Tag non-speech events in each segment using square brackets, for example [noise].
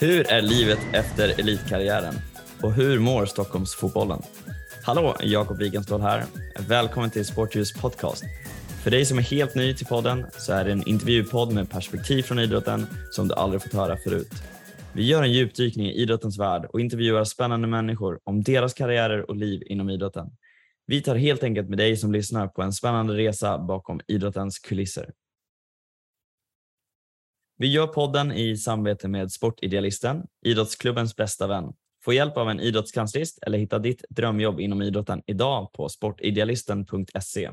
Hur är livet efter elitkarriären? Och hur mår Stockholmsfotbollen? Hallå, Jakob Wigenståhl här. Välkommen till Sportljus podcast. För dig som är helt ny till podden så är det en intervjupodd med perspektiv från idrotten som du aldrig fått höra förut. Vi gör en djupdykning i idrottens värld och intervjuar spännande människor om deras karriärer och liv inom idrotten. Vi tar helt enkelt med dig som lyssnar på en spännande resa bakom idrottens kulisser. Vi gör podden i samarbete med Sportidealisten, idrottsklubbens bästa vän. Få hjälp av en idrottskanslist eller hitta ditt drömjobb inom idrotten idag på sportidealisten.se.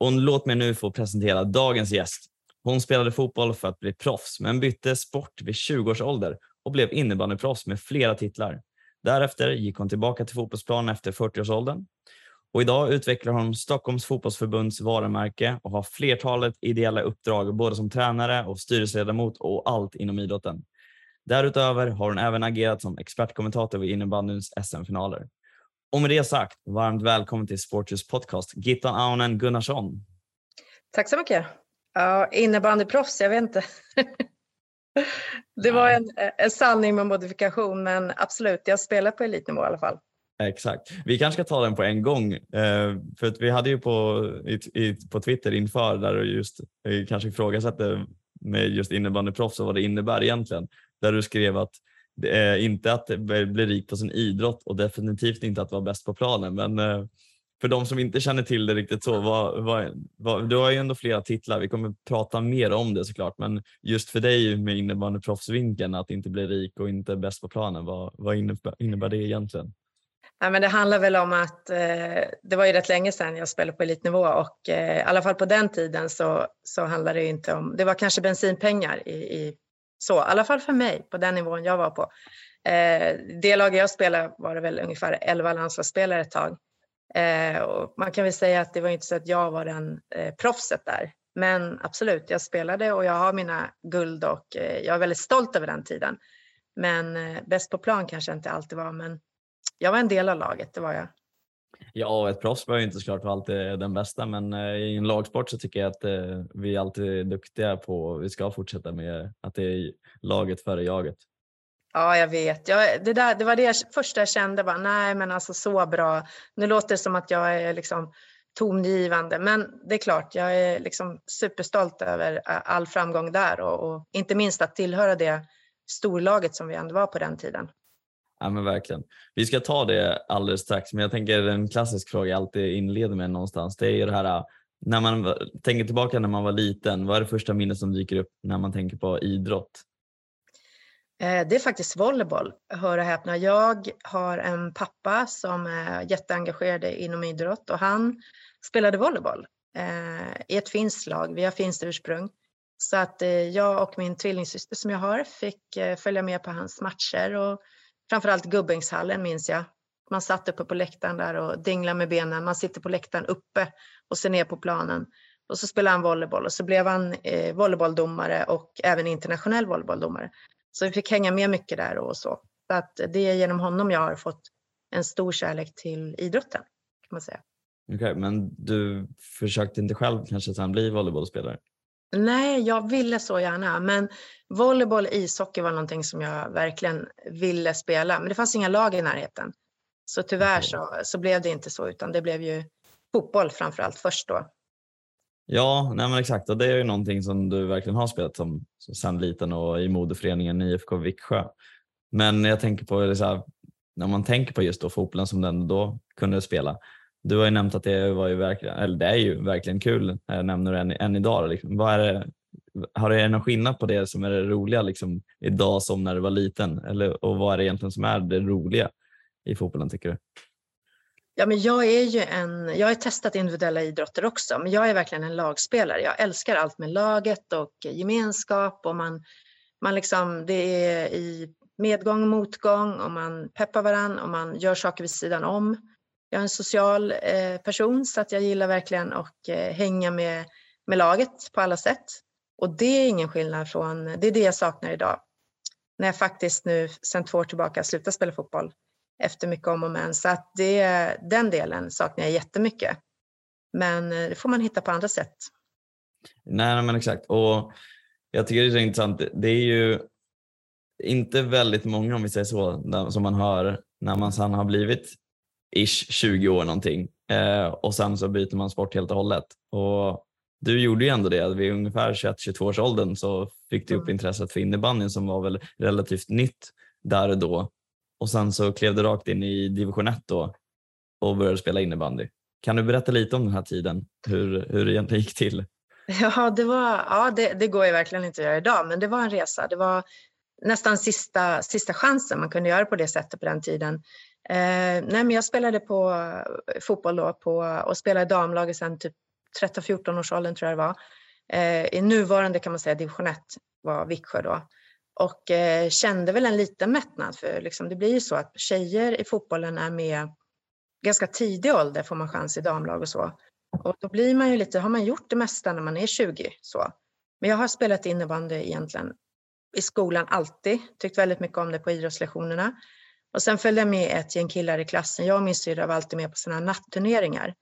Och låt mig nu få presentera dagens gäst. Hon spelade fotboll för att bli proffs men bytte sport vid 20 års ålder och blev innebandyproffs med flera titlar. Därefter gick hon tillbaka till fotbollsplanen efter 40-årsåldern och idag utvecklar hon Stockholms fotbollsförbunds varumärke och har flertalet ideella uppdrag både som tränare och styrelseledamot och allt inom idrotten. Därutöver har hon även agerat som expertkommentator vid innebandyns SM-finaler. Och med det sagt, varmt välkommen till Sportjus podcast, Gittan Aunen Gunnarsson. Tack så mycket. Ja, innebandyproffs, jag vet inte. [laughs] det var en, en sanning med modifikation, men absolut, jag spelar på elitnivå i alla fall. Exakt. Vi kanske ska ta den på en gång. Eh, för att vi hade ju på, i, i, på Twitter inför där du just eh, kanske ifrågasatte med just innebandyproffs och vad det innebär egentligen. Där du skrev att det är inte att bli rik på sin idrott och definitivt inte att vara bäst på planen. Men eh, för de som inte känner till det riktigt så, vad, vad, vad, du har ju ändå flera titlar. Vi kommer prata mer om det såklart, men just för dig med innebandyproffsvinkeln att inte bli rik och inte bäst på planen, vad, vad innebär, innebär det egentligen? Ja, men det handlar väl om att eh, det var ju rätt länge sedan jag spelade på elitnivå och eh, i alla fall på den tiden så, så handlade det inte om, det var kanske bensinpengar i, i så, i alla fall för mig på den nivån jag var på. Eh, det laget jag spelade var det väl ungefär 11 landslagsspelare ett tag. Eh, och man kan väl säga att det var inte så att jag var den eh, proffset där. Men absolut, jag spelade och jag har mina guld och eh, jag är väldigt stolt över den tiden. Men eh, bäst på plan kanske inte alltid var, men jag var en del av laget, det var jag. Ja, ett proffs behöver inte såklart vara alltid den bästa, men eh, i en lagsport så tycker jag att eh, vi alltid är duktiga på, och vi ska fortsätta med att det är laget före jaget. Ja, jag vet. Jag, det, där, det var det första jag kände, bara, nej men alltså så bra. Nu låter det som att jag är liksom tongivande, men det är klart, jag är liksom superstolt över all framgång där och, och inte minst att tillhöra det storlaget som vi ändå var på den tiden. Ja men verkligen. Vi ska ta det alldeles strax men jag tänker en klassisk fråga jag alltid inleder med någonstans det är ju det här när man tänker tillbaka när man var liten, vad är det första minnet som dyker upp när man tänker på idrott? Eh, det är faktiskt volleyboll, hör och häpna. Jag har en pappa som är jätteengagerad inom idrott och han spelade volleyboll eh, i ett finskt lag. Vi har finskt ursprung. Så att eh, jag och min tvillingsyster som jag har fick följa med på hans matcher och framförallt Gubbängshallen minns jag. Man satt uppe på läktaren där och dinglade med benen. Man sitter på läktaren uppe och ser ner på planen. Och så spelade han volleyboll och så blev han eh, volleybolldomare och även internationell volleybolldomare. Så vi fick hänga med mycket där och så. Så att det är genom honom jag har fått en stor kärlek till idrotten kan man säga. Okej, okay, men du försökte inte själv kanske sen bli volleybollspelare? Nej, jag ville så gärna, men volleyboll och ishockey var någonting som jag verkligen ville spela, men det fanns inga lag i närheten. Så tyvärr så, så blev det inte så, utan det blev ju fotboll framför allt först då. Ja, nej men exakt. Och det är ju någonting som du verkligen har spelat som, som sen liten och i modeföreningen IFK Viksjö. Men jag tänker på, det så här, när man tänker på just då fotbollen som den då kunde spela, du har ju nämnt att det var ju verkligen, eller det är ju verkligen kul, eh, nämner du än, än idag. Liksom. Vad är det, har det någon skillnad på det som är det roliga liksom, idag som när du var liten? Eller, och vad är det egentligen som är det roliga i fotbollen tycker du? Ja, men jag är ju en, jag har testat individuella idrotter också, men jag är verkligen en lagspelare. Jag älskar allt med laget och gemenskap och man, man liksom, det är i medgång och motgång och man peppar varandra och man gör saker vid sidan om. Jag är en social eh, person så att jag gillar verkligen att eh, hänga med, med laget på alla sätt. Och det är ingen skillnad från, det är det jag saknar idag. när jag faktiskt nu sedan två år tillbaka slutar spela fotboll efter mycket om och men. Så att det, den delen saknar jag jättemycket. Men eh, det får man hitta på andra sätt. Nej, men exakt. Och jag tycker det är intressant. Det är ju inte väldigt många, om vi säger så, som man hör när man sedan har blivit ish 20 år någonting eh, och sen så byter man sport helt och hållet. Och du gjorde ju ändå det. Vid ungefär 21-22 års åldern så fick du upp mm. intresset för innebandyn som var väl relativt nytt där och då. Och sen så klev du rakt in i division 1 då och började spela innebandy. Kan du berätta lite om den här tiden, hur, hur det egentligen gick till? [laughs] Ja, det, var, ja det, det går ju verkligen inte att göra idag, men det var en resa. Det var nästan sista, sista chansen man kunde göra på det sättet på den tiden. Eh, nej, men jag spelade på eh, fotboll då på, och spelade i damlaget sen typ 13-14 års åldern tror jag det var. Eh, I nuvarande kan man säga division 1 var Viksjö då. Och eh, kände väl en liten mättnad för liksom, det blir ju så att tjejer i fotbollen är med ganska tidig ålder får man chans i damlag och så. Och då blir man ju lite, har man gjort det mesta när man är 20 så. Men jag har spelat innebandy egentligen i skolan alltid, tyckt väldigt mycket om det på idrottslektionerna. Och sen följde jag med ett gäng killar i klassen. Jag och min syrra var alltid med på sådana natturneringar.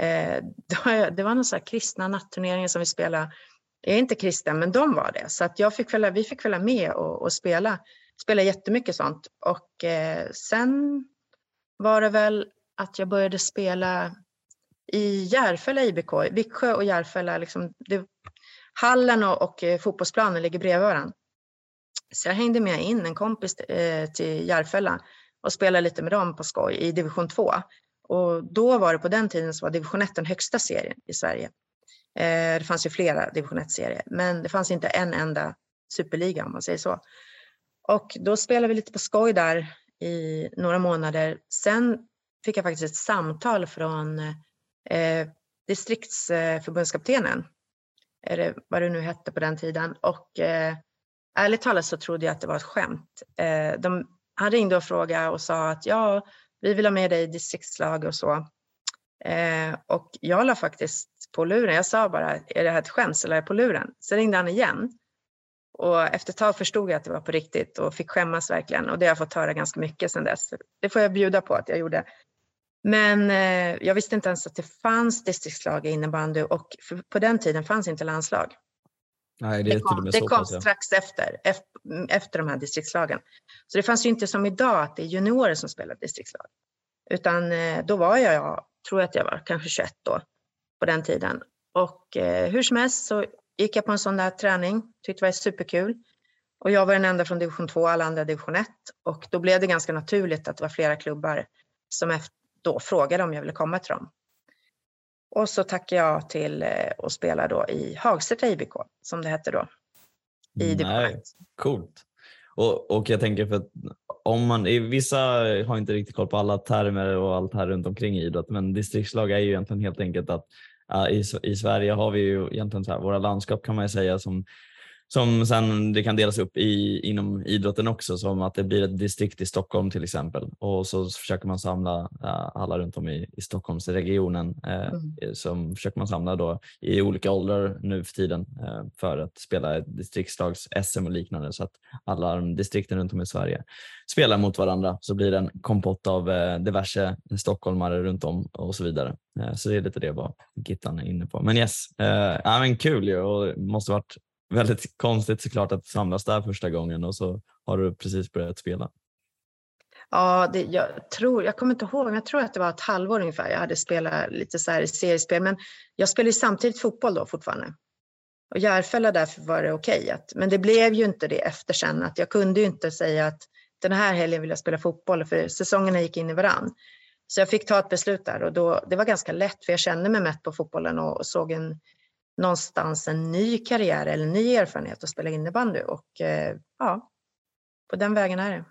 Eh, [laughs] det var någon sån här kristna natturneringar som vi spelade. Jag är inte kristen, men de var det. Så att jag fick följa, vi fick följa med och, och spela. Spela jättemycket sånt. Och eh, sen var det väl att jag började spela i Järfälla IBK, Viksjö och Järfälla. Liksom, det, hallen och, och eh, fotbollsplanen ligger bredvid varandra. Så jag hängde med in en kompis eh, till Järfälla och spelade lite med dem på skoj i division 2. Och då var det på den tiden så var division 1 den högsta serien i Sverige. Eh, det fanns ju flera division 1-serier, men det fanns inte en enda superliga om man säger så. Och då spelade vi lite på skoj där i några månader. Sen fick jag faktiskt ett samtal från eh, distriktsförbundskaptenen, eller vad det nu hette på den tiden. Och eh, ärligt talat så trodde jag att det var ett skämt. Eh, de, han ringde och frågade och sa att ja, vi vill ha med dig i distriktslag och så. Eh, och jag la faktiskt på luren. Jag sa bara, är det här ett skämt eller är det på luren? Så ringde han igen. Och efter ett tag förstod jag att det var på riktigt och fick skämmas verkligen. Och det har jag fått höra ganska mycket sedan dess. Det får jag bjuda på att jag gjorde. Men eh, jag visste inte ens att det fanns distriktslag i innebandy och på den tiden fanns inte landslag. Nej, det, det kom, det kom strax efter, efter de här distriktslagen. Så det fanns ju inte som idag att det är juniorer som spelar distriktslag. Utan eh, då var jag, jag tror att jag var kanske 21 då på den tiden. Och eh, hur som helst så gick jag på en sån där träning, tyckte det var superkul. Och jag var den enda från division 2, alla andra division 1. Och då blev det ganska naturligt att det var flera klubbar som då frågade om jag ville komma till dem. Och så tackade jag till eh, att spela då i Hagsätra IBK som det hette då. I Nej, coolt. Och, och jag tänker för att om man, vissa har inte riktigt koll på alla termer och allt här runt omkring idrott men distriktslag är ju egentligen helt enkelt att i, i Sverige har vi ju egentligen så här, våra landskap kan man ju säga som som sen det kan delas upp i, inom idrotten också, som att det blir ett distrikt i Stockholm till exempel och så försöker man samla alla runt om i, i Stockholmsregionen. Uh, mm. Som försöker man samla då i olika åldrar nu för tiden uh, för att spela ett distriktslags-SM och liknande så att alla distrikten runt om i Sverige spelar mot varandra så blir det en kompott av diverse stockholmare runt om och så vidare. Så det är lite det vad Gittan är inne på. Men yes, ja, men kul ju och måste varit väldigt konstigt såklart att samlas där första gången och så har du precis börjat spela. Ja, det, jag tror, jag kommer inte ihåg, men jag tror att det var ett halvår ungefär. Jag hade spelat lite så här i seriespel, men jag spelade samtidigt fotboll då fortfarande. Och Järfälla därför var det okej. Okay men det blev ju inte det efter sen. Att jag kunde ju inte säga att den här helgen vill jag spela fotboll, för säsongerna gick in i varann. Så jag fick ta ett beslut där och då, det var ganska lätt, för jag kände mig mätt på fotbollen och, och såg en någonstans en ny karriär eller ny erfarenhet att spela innebandy och eh, ja, på den vägen är det.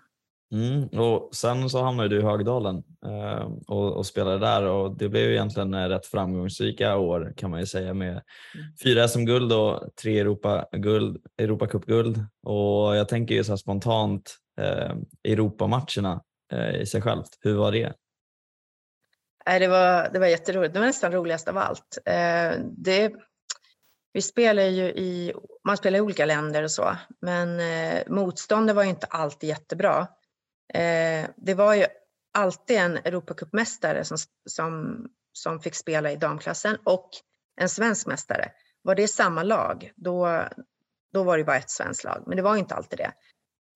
Mm, och sen så hamnade du i Högdalen eh, och, och, spelade där och det blev ju egentligen rätt framgångsrika år kan man ju säga med mm. fyra SM-guld och tre Europa-guld, Europacupguld och jag tänker ju så spontant eh, Europamatcherna eh, i sig självt. Hur var det? det, var, det var jätteroligt. Det var nästan roligast av allt. Eh, det, vi spelar ju i, man spelar i olika länder och så, men eh, motståndet var ju inte alltid jättebra. Eh, det var ju alltid en Europacupmästare som, som, som fick spela i damklassen och en svensk mästare. Var det samma lag, då, då var det bara ett svenskt lag, men det var inte alltid det.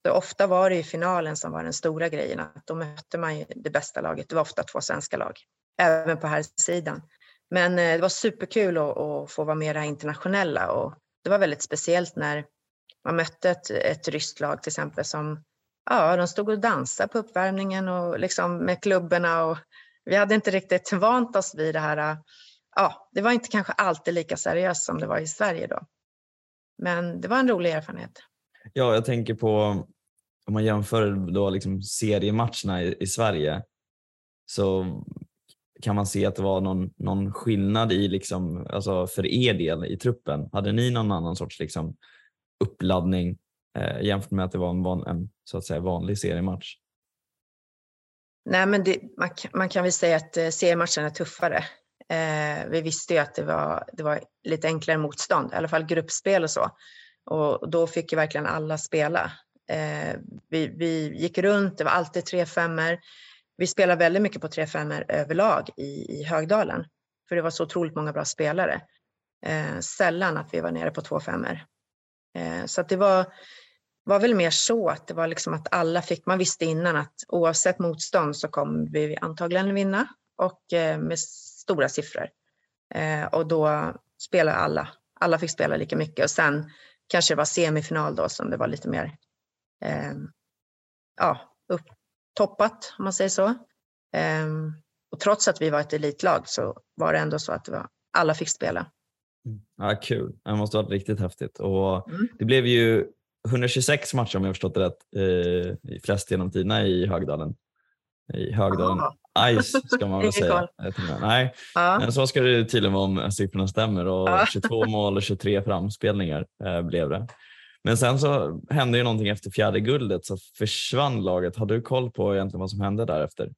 Så ofta var det ju finalen som var den stora grejen, att då mötte man ju det bästa laget. Det var ofta två svenska lag, även på här sidan. Men eh, det var superkul att, att få vara med i det här internationella och det var väldigt speciellt när man mötte ett, ett ryskt lag till exempel som ja, de stod och dansade på uppvärmningen och liksom med klubborna och vi hade inte riktigt vant oss vid det här. Ja, det var inte kanske alltid lika seriöst som det var i Sverige då. Men det var en rolig erfarenhet. Ja, jag tänker på om man jämför då liksom seriematcherna i, i Sverige så kan man se att det var någon, någon skillnad i liksom, alltså för er del i truppen? Hade ni någon annan sorts liksom uppladdning eh, jämfört med att det var en, van, en så att säga, vanlig seriematch? Nej, men det, man, man, kan väl säga att eh, seriematchen är tuffare. Eh, vi visste ju att det var, det var lite enklare motstånd, i alla fall gruppspel och så. Och då fick ju verkligen alla spela. Eh, vi, vi gick runt, det var alltid tre femmor vi spelar väldigt mycket på 3-5 överlag i, i Högdalen. För det var så otroligt många bra spelare. Eh, sällan att vi var nere på 2-5. Eh, så att det var, var väl mer så att det var liksom att alla fick, man visste innan att oavsett motstånd så kommer vi antagligen vinna och eh, med stora siffror. Eh, och då spelade alla, alla fick spela lika mycket och sen kanske det var semifinal då som det var lite mer eh, ja, upp, toppat om man säger så. Ehm, och trots att vi var ett elitlag så var det ändå så att var, alla fick spela. Mm. Ja, kul, det måste ha varit riktigt häftigt. Och mm. Det blev ju 126 matcher om jag förstått det rätt, eh, flest genom tiderna i Högdalen. I Högdalen Aha. Ice ska man [laughs] väl säga. Nej, ja. men så ska det tydligen vara om siffrorna stämmer och ja. 22 mål och 23 framspelningar eh, blev det. Men sen så hände ju någonting efter fjärde guldet så försvann laget. Har du koll på egentligen vad som hände därefter?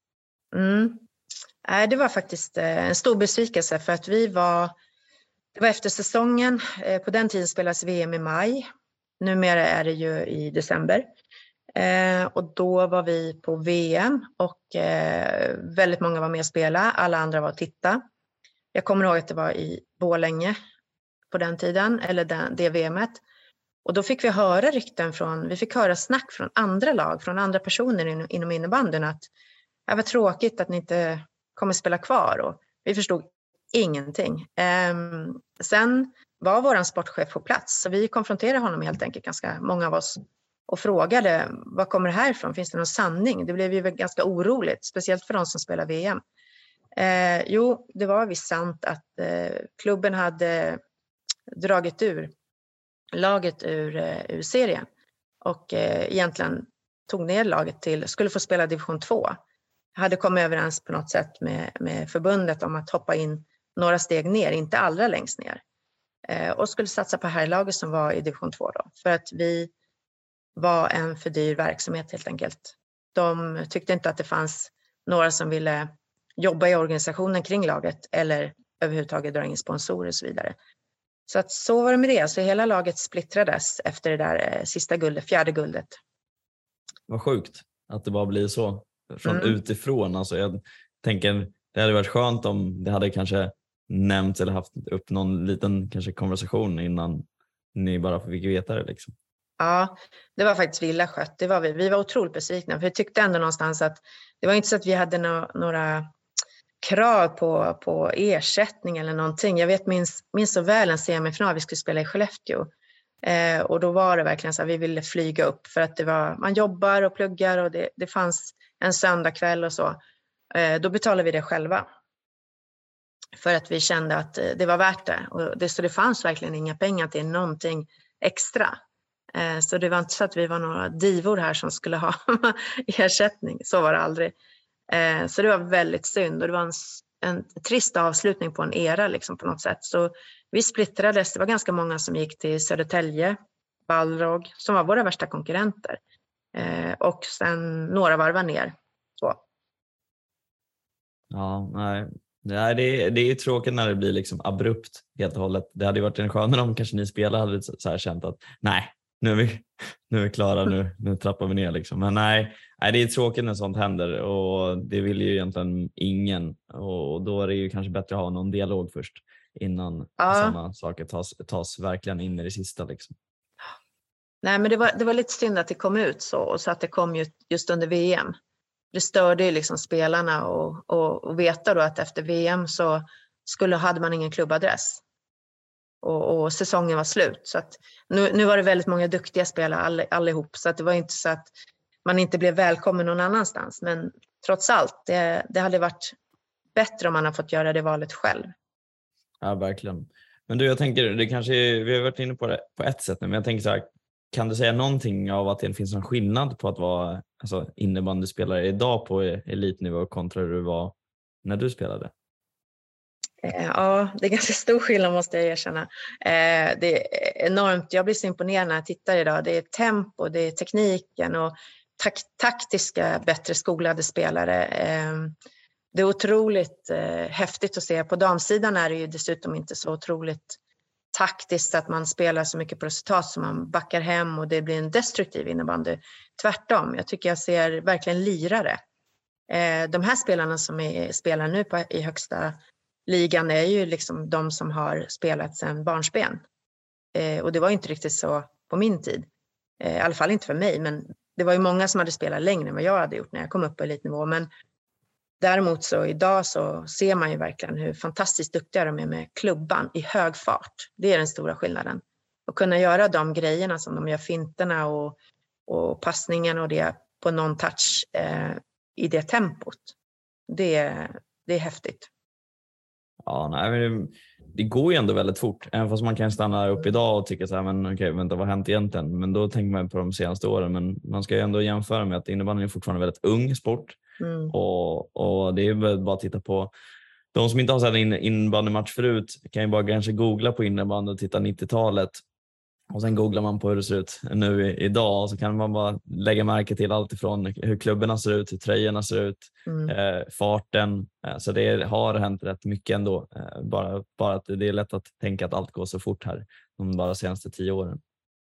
Mm. Det var faktiskt eh, en stor besvikelse för att vi var, det var efter säsongen. Eh, på den tiden spelades VM i maj. Numera är det ju i december. Eh, och då var vi på VM och eh, väldigt många var med och spelade. Alla andra var och titta. Jag kommer ihåg att det var i Bålänge på den tiden, eller det VMet. Och då fick vi höra rykten från, vi fick höra snack från andra lag, från andra personer inom innebandyn att det var tråkigt att ni inte kommer spela kvar och vi förstod ingenting. Um, sen var vår sportchef på plats så vi konfronterade honom helt enkelt, ganska många av oss, och frågade vad kommer det här ifrån? Finns det någon sanning? Det blev ju ganska oroligt, speciellt för de som spelar VM. Eh, jo, det var visst sant att eh, klubben hade dragit ur laget ur, eh, ur serien och eh, egentligen tog ner laget till, skulle få spela division 2. Hade kommit överens på något sätt med, med förbundet om att hoppa in några steg ner, inte allra längst ner. Eh, och skulle satsa på herrlaget som var i division 2 då, för att vi var en för dyr verksamhet helt enkelt. De tyckte inte att det fanns några som ville jobba i organisationen kring laget eller överhuvudtaget dra in sponsorer och så vidare. Så att så var det med det. Så hela laget splittrades efter det där eh, sista guldet, fjärde guldet. Vad sjukt att det bara blir så från mm. utifrån. Alltså jag tänker det hade varit skönt om det hade kanske nämnts eller haft upp någon liten kanske konversation innan ni bara fick veta det. Liksom. Ja, det var faktiskt illa skött. Det var vi. vi var otroligt besvikna för vi tyckte ändå någonstans att det var inte så att vi hade no några krav på, på ersättning eller någonting. Jag vet, minns, minns så väl en semifinal vi skulle spela i Skellefteå. Eh, och då var det verkligen så att vi ville flyga upp för att det var, man jobbar och pluggar och det, det fanns en söndagkväll och så. Eh, då betalade vi det själva. För att vi kände att eh, det var värt det. Och det. Så det fanns verkligen inga pengar till någonting extra. Eh, så det var inte så att vi var några divor här som skulle ha [laughs] ersättning. Så var det aldrig. Eh, så det var väldigt synd och det var en, en trist avslutning på en era liksom på något sätt. Så vi splittrades. Det var ganska många som gick till Södertälje, Balrog, som var våra värsta konkurrenter. Eh, och sen några varvar ner. Så. Ja, nej. Nej, det, är, det är tråkigt när det blir liksom abrupt helt och hållet. Det hade varit en skönare om kanske ni spelare hade så här känt att nej, nu är vi, nu är vi klara, nu, nu trappar vi ner. Liksom. Men nej, nej, det är tråkigt när sånt händer och det vill ju egentligen ingen och då är det ju kanske bättre att ha någon dialog först innan ja. sådana saker tas, tas verkligen in i det sista. Liksom. Nej, men det var, det var lite synd att det kom ut så och så att det kom just under VM. Det störde ju liksom spelarna och, och, och veta då att efter VM så skulle, hade man ingen klubbadress och, och säsongen var slut. Så att nu, nu var det väldigt många duktiga spelare all, allihop så att det var inte så att man inte blev välkommen någon annanstans. Men trots allt, det, det hade varit bättre om man hade fått göra det valet själv. Ja, verkligen. Men du, jag tänker, det kanske, vi har varit inne på det på ett sätt nu, men jag tänker så här, kan du säga någonting av att det finns någon skillnad på att vara alltså, innebandyspelare idag på elitnivå kontra hur du var när du spelade? Eh, ja, det är ganska stor skillnad måste jag erkänna. Eh, det är enormt. Jag blir så imponerad när jag tittar idag. Det är tempo, det är tekniken och taktiska, bättre skolade spelare. Eh, det är otroligt häftigt att se. På damsidan är det ju dessutom inte så otroligt taktiskt att man spelar så mycket på resultat som man backar hem och det blir en destruktiv innebandy. Tvärtom, jag tycker jag ser verkligen lirare. De här spelarna som är, spelar nu på, i högsta ligan är ju liksom de som har spelat sedan barnsben. Eh, och det var inte riktigt så på min tid. Eh, I alla fall inte för mig, men det var ju många som hade spelat längre än vad jag hade gjort när jag kom upp på elitnivå. Men däremot så idag så ser man ju verkligen hur fantastiskt duktiga de är med klubban i hög fart. Det är den stora skillnaden. Att kunna göra de grejerna som de gör, finterna och, och passningen och det på någon touch eh, i det tempot. Det, det är häftigt. Ja, nej, men det, det, går ju ändå väldigt fort, även fast man kan stanna upp idag och tycka så här, men okej, vänta, vad har hänt egentligen? Men då tänker man på de senaste åren, men man ska ju ändå jämföra med att innebandyn är fortfarande väldigt ung sport mm. och, och det är bara att titta på de som inte har sett en innebandymatch förut kan ju bara kanske googla på innebandy och titta 90-talet och sen googlar man på hur det ser ut nu idag och så kan man bara lägga märke till allt ifrån hur klubborna ser ut, hur tröjorna ser ut, mm. eh, farten. Eh, så det har hänt rätt mycket ändå. Eh, bara, bara att det är lätt att tänka att allt går så fort här de bara senaste tio åren.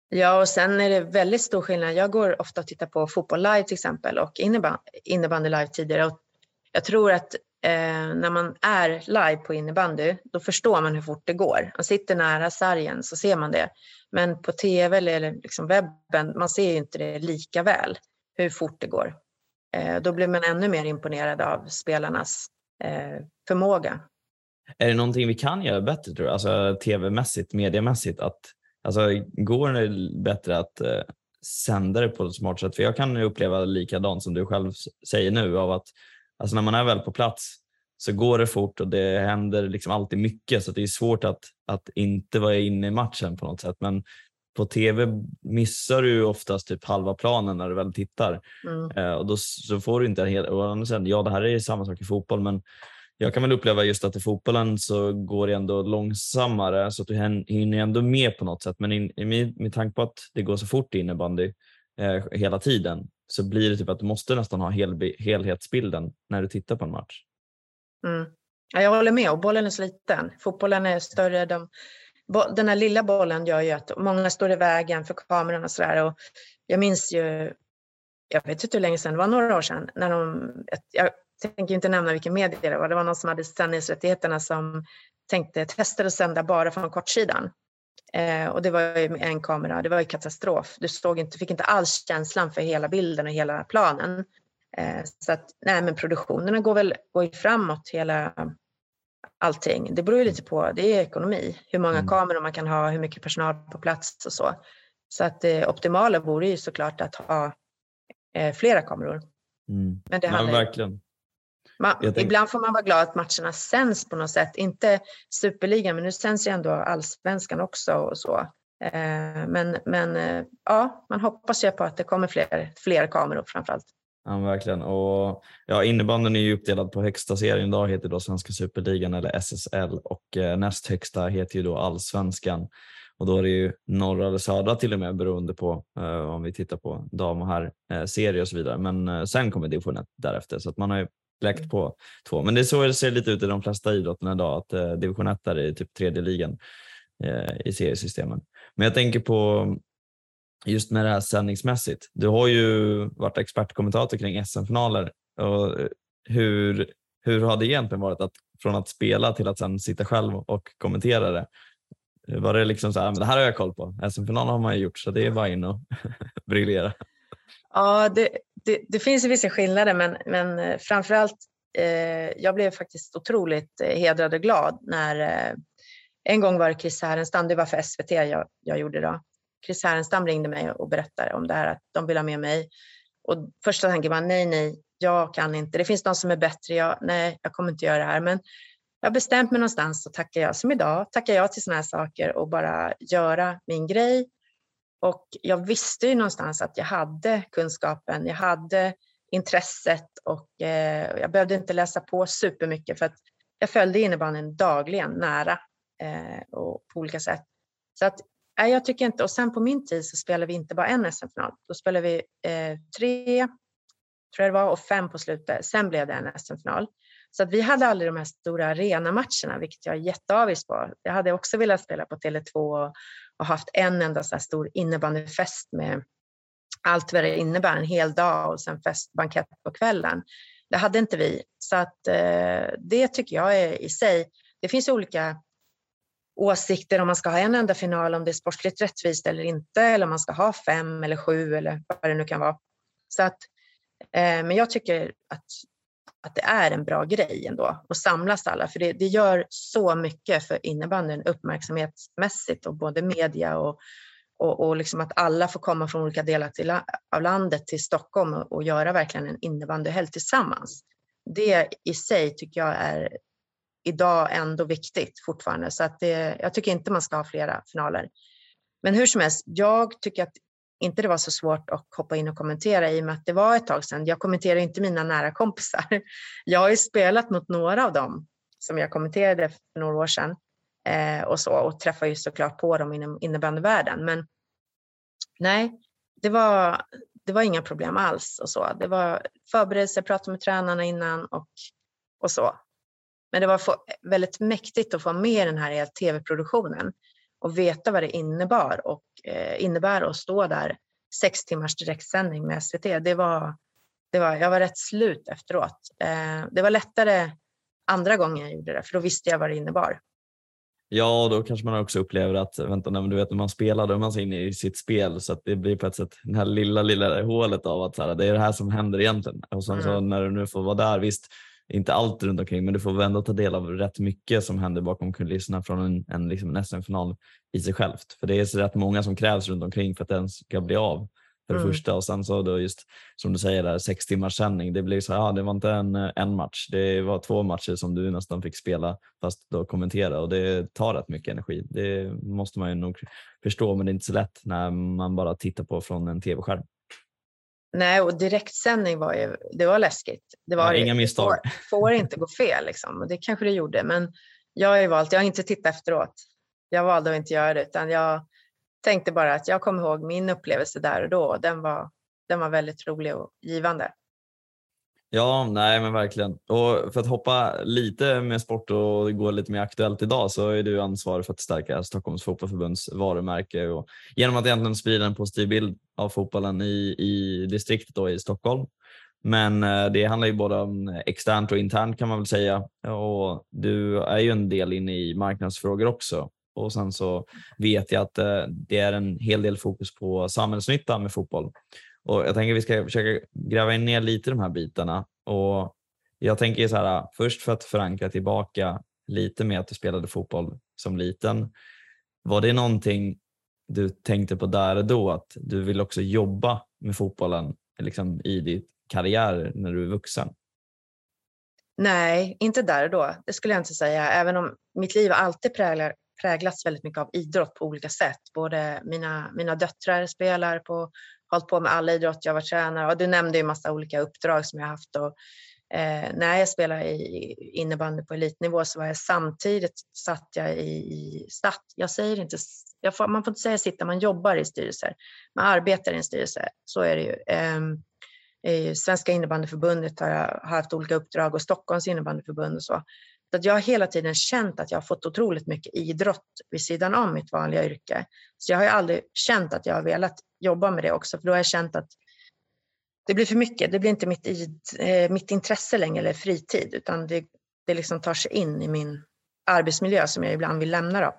Ja, och sen är det väldigt stor skillnad. Jag går ofta och tittar på fotboll live till exempel och innebandy live tidigare. Och jag tror att eh, när man är live på innebandy, då förstår man hur fort det går. Man sitter nära sargen så ser man det. Men på tv eller liksom webben, man ser ju inte det lika väl hur fort det går. Eh, då blir man ännu mer imponerad av spelarnas eh, förmåga. Är det någonting vi kan göra bättre tror du? Alltså tv-mässigt, mediemässigt? Att, alltså, går det bättre att eh, sända det på ett smart sätt? För jag kan uppleva likadant som du själv säger nu av att alltså, när man är väl på plats så går det fort och det händer liksom alltid mycket så det är svårt att, att inte vara inne i matchen på något sätt. Men på tv missar du oftast typ halva planen när du väl tittar mm. eh, och då så får du inte hela, ja det här är samma sak i fotboll men jag kan väl uppleva just att i fotbollen så går det ändå långsammare så att du hinner ändå med på något sätt. Men in, med, med tanke på att det går så fort i innebandy eh, hela tiden så blir det typ att du måste nästan ha hel, helhetsbilden när du tittar på en match. Mm. Ja, jag håller med och bollen är så liten. Fotbollen är större. De, den här lilla bollen gör ju att många står i vägen för kameran och sådär. Och jag minns ju, jag vet inte hur länge sedan, det var några år sedan, när de, jag tänker inte nämna vilken media det var, det var någon som hade sändningsrättigheterna som tänkte testa att sända bara från kortsidan. Eh, och det var ju med en kamera, det var ju katastrof. Du såg inte, fick inte alls känslan för hela bilden och hela planen. Eh, så att, nej men produktionerna går väl går ju framåt hela allting. Det beror ju lite på, det är ekonomi, hur många mm. kameror man kan ha, hur mycket personal på plats och så. Så att det optimala vore ju såklart att ha eh, flera kameror. Mm. Men det handlar, ja, verkligen. Man, ibland får man vara glad att matcherna sänds på något sätt. Inte superligan, men nu sänds ju ändå allsvenskan också och så. Eh, men men eh, ja, man hoppas ju på att det kommer fler, fler kameror framförallt. Ja, verkligen. Och, ja, innebandyn är ju uppdelad på högsta serien idag heter då Svenska Superligan eller SSL och eh, näst högsta heter ju då Allsvenskan. Och då är det ju norra eller södra till och med beroende på eh, om vi tittar på dam och herr eh, serie och så vidare. Men eh, sen kommer division 1 därefter så att man har ju läkt på två. Men det är så det ser lite ut i de flesta idrotterna idag, att eh, division 1 är typ tredje ligan eh, i seriesystemen. Men jag tänker på just med det här sändningsmässigt. Du har ju varit expertkommentator kring SM-finaler. Och eh, hur, hur har det egentligen varit att från att spela till att sen sitta själv och kommentera det? Var det liksom så här, men det här har jag koll på. SM-finalen har man ju gjort så det är bara in och [laughs] briljera. Ja, det, det, det, finns vissa skillnader men, men eh, framförallt eh, jag blev faktiskt otroligt eh, hedrad och glad när eh, en gång var det Chris Härenstam, det var för SVT jag, jag gjorde då. Chris Härenstam ringde mig och berättade om det här att de vill ha med mig. Och första tanken var nej, nej, jag kan inte. Det finns någon som är bättre. Jag, nej, jag kommer inte göra det här. Men jag har bestämt mig någonstans och tackar jag som idag, tackar jag till sådana här saker och bara göra min grej. Och jag visste ju någonstans att jag hade kunskapen, jag hade intresset och eh, jag behövde inte läsa på supermycket för att jag följde innebandyn dagligen nära eh, och på olika sätt. Så att Nej, jag tycker inte. Och sen på min tid så spelade vi inte bara en SM-final. Då spelade vi eh, tre, tror jag det var, och fem på slutet. Sen blev det en SM-final. Så att vi hade aldrig de här stora arenamatcherna, vilket jag är jätteavis på. Jag hade också velat spela på Tele2 och, haft en enda så här stor innebandyfest med allt vad det innebär, en hel dag och sen festbankett på kvällen. Det hade inte vi. Så att eh, det tycker jag är i sig, det finns olika åsikter om man ska ha en enda final, om det är sportsligt rättvist eller inte, eller om man ska ha fem eller sju eller vad det nu kan vara. Så att, eh, men jag tycker att, att det är en bra grej ändå att samlas alla, för det, det gör så mycket för innebandyn uppmärksamhetsmässigt och både media och, och, och liksom att alla får komma från olika delar till, av landet till Stockholm och, och göra verkligen en innebandyhelg tillsammans. Det i sig tycker jag är idag ändå viktigt fortfarande. Så att det, jag tycker inte man ska ha flera finaler. Men hur som helst, jag tycker att inte det var så svårt att hoppa in och kommentera i och med att det var ett tag sedan. Jag kommenterar inte mina nära kompisar. [laughs] Jag har ju spelat mot några av dem som jag kommenterade för några år sedan eh, och så och träffar ju såklart på dem inom innebandyvärlden. Men nej, det var, det var inga problem alls och så. Det var förberedelser, prata med tränarna innan och, och så. Men det var väldigt mäktigt att få med den här tv-produktionen och veta vad det innebar och eh, innebär att stå där sex timmars direktsändning med SVT. Det var, det var, jag var rätt slut efteråt. Eh, det var lättare andra gången jag gjorde det, för då visste jag vad det innebar. Ja, då kanske man också upplever att vänta, du vet när man spelar då är man så inne i sitt spel så att det blir på ett sätt det här lilla, lilla hålet av att så här, det är det här som händer egentligen. Och sen mm. så när du nu får vara där, visst inte allt runt omkring, men du får ändå ta del av rätt mycket som händer bakom kulisserna från en, en, liksom en SM-final i sig självt. För det är så rätt många som krävs runt omkring för att den ska bli av. För det mm. första och sen så då just som du säger där sex timmars sändning. Det blir så ja, det var inte en, en match. Det var två matcher som du nästan fick spela fast då kommentera och det tar rätt mycket energi. Det måste man ju nog förstå, men det är inte så lätt när man bara tittar på från en tv-skärm. Nej, och direktsändning var ju, det var läskigt. Det var ja, inga misstag. Får, får inte gå fel liksom. och det kanske det gjorde, men jag har ju valt, jag har inte tittat efteråt. Jag valde att inte göra det, utan jag tänkte bara att jag kommer ihåg min upplevelse där och då. Den var, den var väldigt rolig och givande. Ja, nej men verkligen. Och för att hoppa lite med sport och gå lite mer aktuellt idag så är du ansvarig för att stärka Stockholms fotbollförbunds varumärke och genom att egentligen sprida en positiv bild av fotbollen i, i distriktet då i Stockholm. Men eh, det handlar ju både om externt och internt kan man väl säga och du är ju en del inne i marknadsfrågor också. Och sen så vet jag att eh, det är en hel del fokus på samhällsnytta med fotboll. Och jag tänker att vi ska försöka gräva ner lite i de här bitarna. Och jag tänker så här, först för att förankra tillbaka lite med att du spelade fotboll som liten. Var det någonting du tänkte på där och då att du vill också jobba med fotbollen liksom, i din karriär när du är vuxen? Nej, inte där och då. Det skulle jag inte säga. Även om mitt liv alltid präglar, präglats väldigt mycket av idrott på olika sätt. Både mina, mina döttrar spelar på hållit på med alla idrott, jag var tränare och du nämnde ju massa olika uppdrag som jag haft. Och, eh, när jag spelade i innebandy på elitnivå så var jag samtidigt satt jag i, i statt. Jag säger inte, jag får, man får inte säga sitta, man jobbar i styrelser. Man arbetar i en styrelse, så är det ju. Eh, I Svenska innebandyförbundet har jag haft olika uppdrag och Stockholms innebandyförbund och så. Så att jag har hela tiden känt att jag har fått otroligt mycket idrott vid sidan om mitt vanliga yrke. Så jag har ju aldrig känt att jag har velat jobba med det också, för då har jag känt att det blir för mycket. Det blir inte mitt, eh, mitt intresse längre eller fritid, utan det, det liksom tar sig in i min arbetsmiljö som jag ibland vill lämna. Då.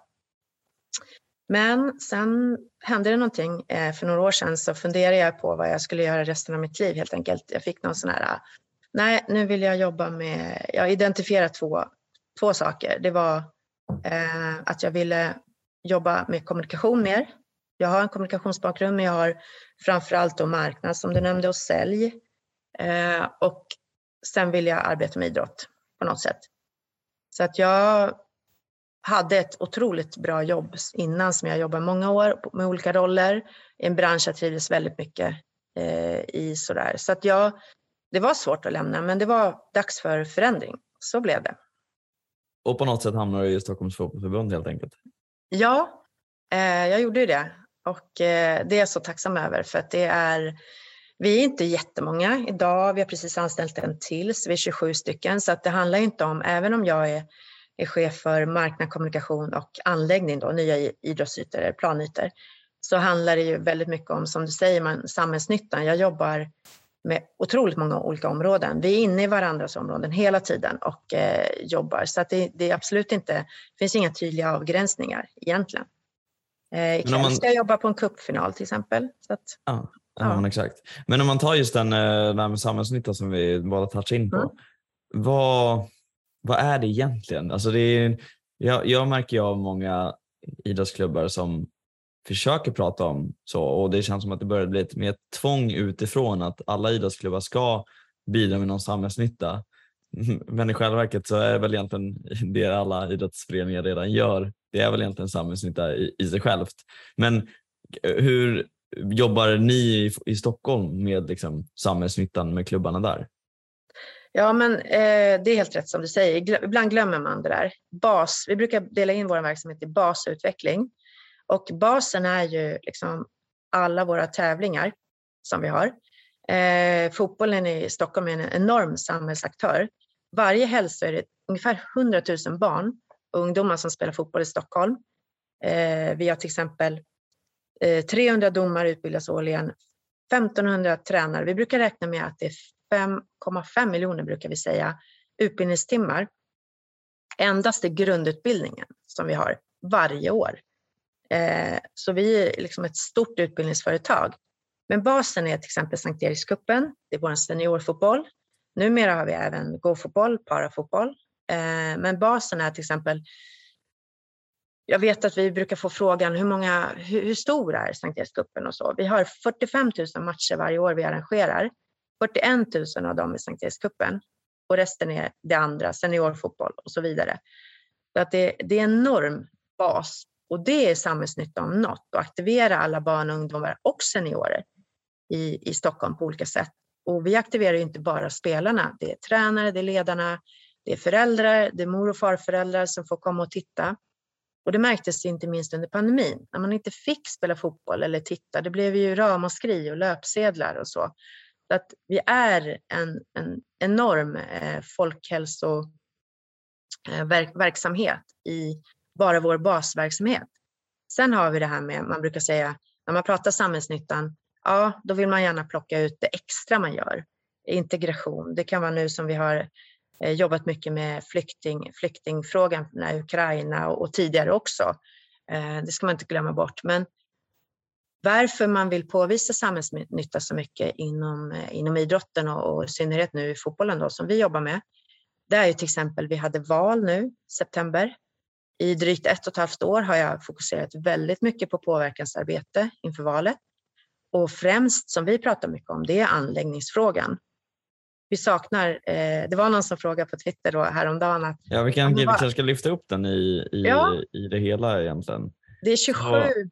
Men sen hände det någonting. Eh, för några år sedan så funderade jag på vad jag skulle göra resten av mitt liv helt enkelt. Jag fick någon sån här, ah, nej nu vill jag jobba med, jag identifierade två, två saker. Det var eh, att jag ville jobba med kommunikation mer. Jag har en kommunikationsbakgrund men jag har framförallt då marknad som du nämnde och sälj. Eh, och sen vill jag arbeta med idrott på något sätt. Så att jag hade ett otroligt bra jobb innan som jag jobbade många år med olika roller i en bransch jag trivdes väldigt mycket eh, i. Sådär. Så att jag, det var svårt att lämna men det var dags för förändring. Så blev det. Och på något sätt hamnade du i Stockholms fotbollsförbund helt enkelt? Ja, eh, jag gjorde ju det och eh, det är jag så tacksam över för att det är vi är inte jättemånga idag. Vi har precis anställt en till, så vi är 27 stycken. Så att det handlar inte om, även om jag är är chef för marknad, kommunikation och anläggning, då, nya idrottsytor, eller planytor, så handlar det ju väldigt mycket om, som du säger, man, samhällsnyttan. Jag jobbar med otroligt många olika områden. Vi är inne i varandras områden hela tiden och eh, jobbar. Så att det, det är absolut inte, det finns inga tydliga avgränsningar egentligen. Eh, ikväll man... ska jag jobba på en cupfinal till exempel. Så att, ja, ja. exakt. Men om man tar just den, eh, den med samhällsnytta som vi båda touchar in på. Mm. Vad, vad är det egentligen? Alltså det är, jag, jag märker ju av många idrottsklubbar som försöker prata om så och det känns som att det börjar bli ett mer tvång utifrån att alla idrottsklubbar ska bidra med någon samhällsnytta. [laughs] Men i själva verket så är det väl egentligen det alla idrottsföreningar redan gör. Det är väl egentligen samhällsnytta i, i sig självt. Men eh, hur jobbar ni i, i Stockholm med liksom samhällsnyttan med klubbarna där? Ja, men eh, det är helt rätt som du säger. Ibland glömmer man det där. Bas, vi brukar dela in vår verksamhet i basutveckling. Och basen är ju liksom alla våra tävlingar som vi har. Eh, fotbollen i Stockholm är en enorm samhällsaktör. Varje helg så är det ungefär 100 000 barn och ungdomar som spelar fotboll i Stockholm. Eh, vi har till exempel eh, 300 domare utbildas årligen, 1500 tränare. Vi brukar räkna med att det är 5,5 miljoner brukar vi säga utbildningstimmar endast i grundutbildningen som vi har varje år. Eh, så vi är liksom ett stort utbildningsföretag. Men basen är till exempel Sankt Erikscupen, det är vår seniorfotboll. Numera har vi även gåfotboll, parafotboll. Eh, men basen är till exempel jag vet att vi brukar få frågan hur, många, hur, hur stor är Sankt Erikscupen och så. Vi har 45 000 matcher varje år vi arrangerar 41 000 av dem är Sankt Erikscupen och resten är det andra, seniorfotboll och så vidare. Så att det, det är en enorm bas och det är samhällsnytta om något att aktivera alla barn och ungdomar och seniorer i, i Stockholm på olika sätt. Och vi aktiverar inte bara spelarna, det är tränare, det är ledarna, det är föräldrar, det är mor och farföräldrar som får komma och titta. Och det märktes inte minst under pandemin, när man inte fick spela fotboll eller titta. Det blev ju ramaskri och löpsedlar och så. Så att vi är en, en enorm eh, folkhälsoverksamhet eh, i bara vår basverksamhet. Sen har vi det här med, man brukar säga, när man pratar samhällsnyttan, ja, då vill man gärna plocka ut det extra man gör. Integration, det kan vara nu som vi har eh, jobbat mycket med flykting, flyktingfrågan när Ukraina och, och tidigare också. Eh, det ska man inte glömma bort. Men varför man vill påvisa samhällsnytta så mycket inom, eh, inom idrotten och, och i synnerhet nu i fotbollen då, som vi jobbar med. Det är ju till exempel, vi hade val nu september. I drygt ett och ett halvt år har jag fokuserat väldigt mycket på påverkansarbete inför valet. Och främst, som vi pratar mycket om, det är anläggningsfrågan. Vi saknar, eh, det var någon som frågade på Twitter då häromdagen att... Ja, vi, kan, vi kanske ska lyfta upp den i, i, ja. i det hela egentligen. Det är 27,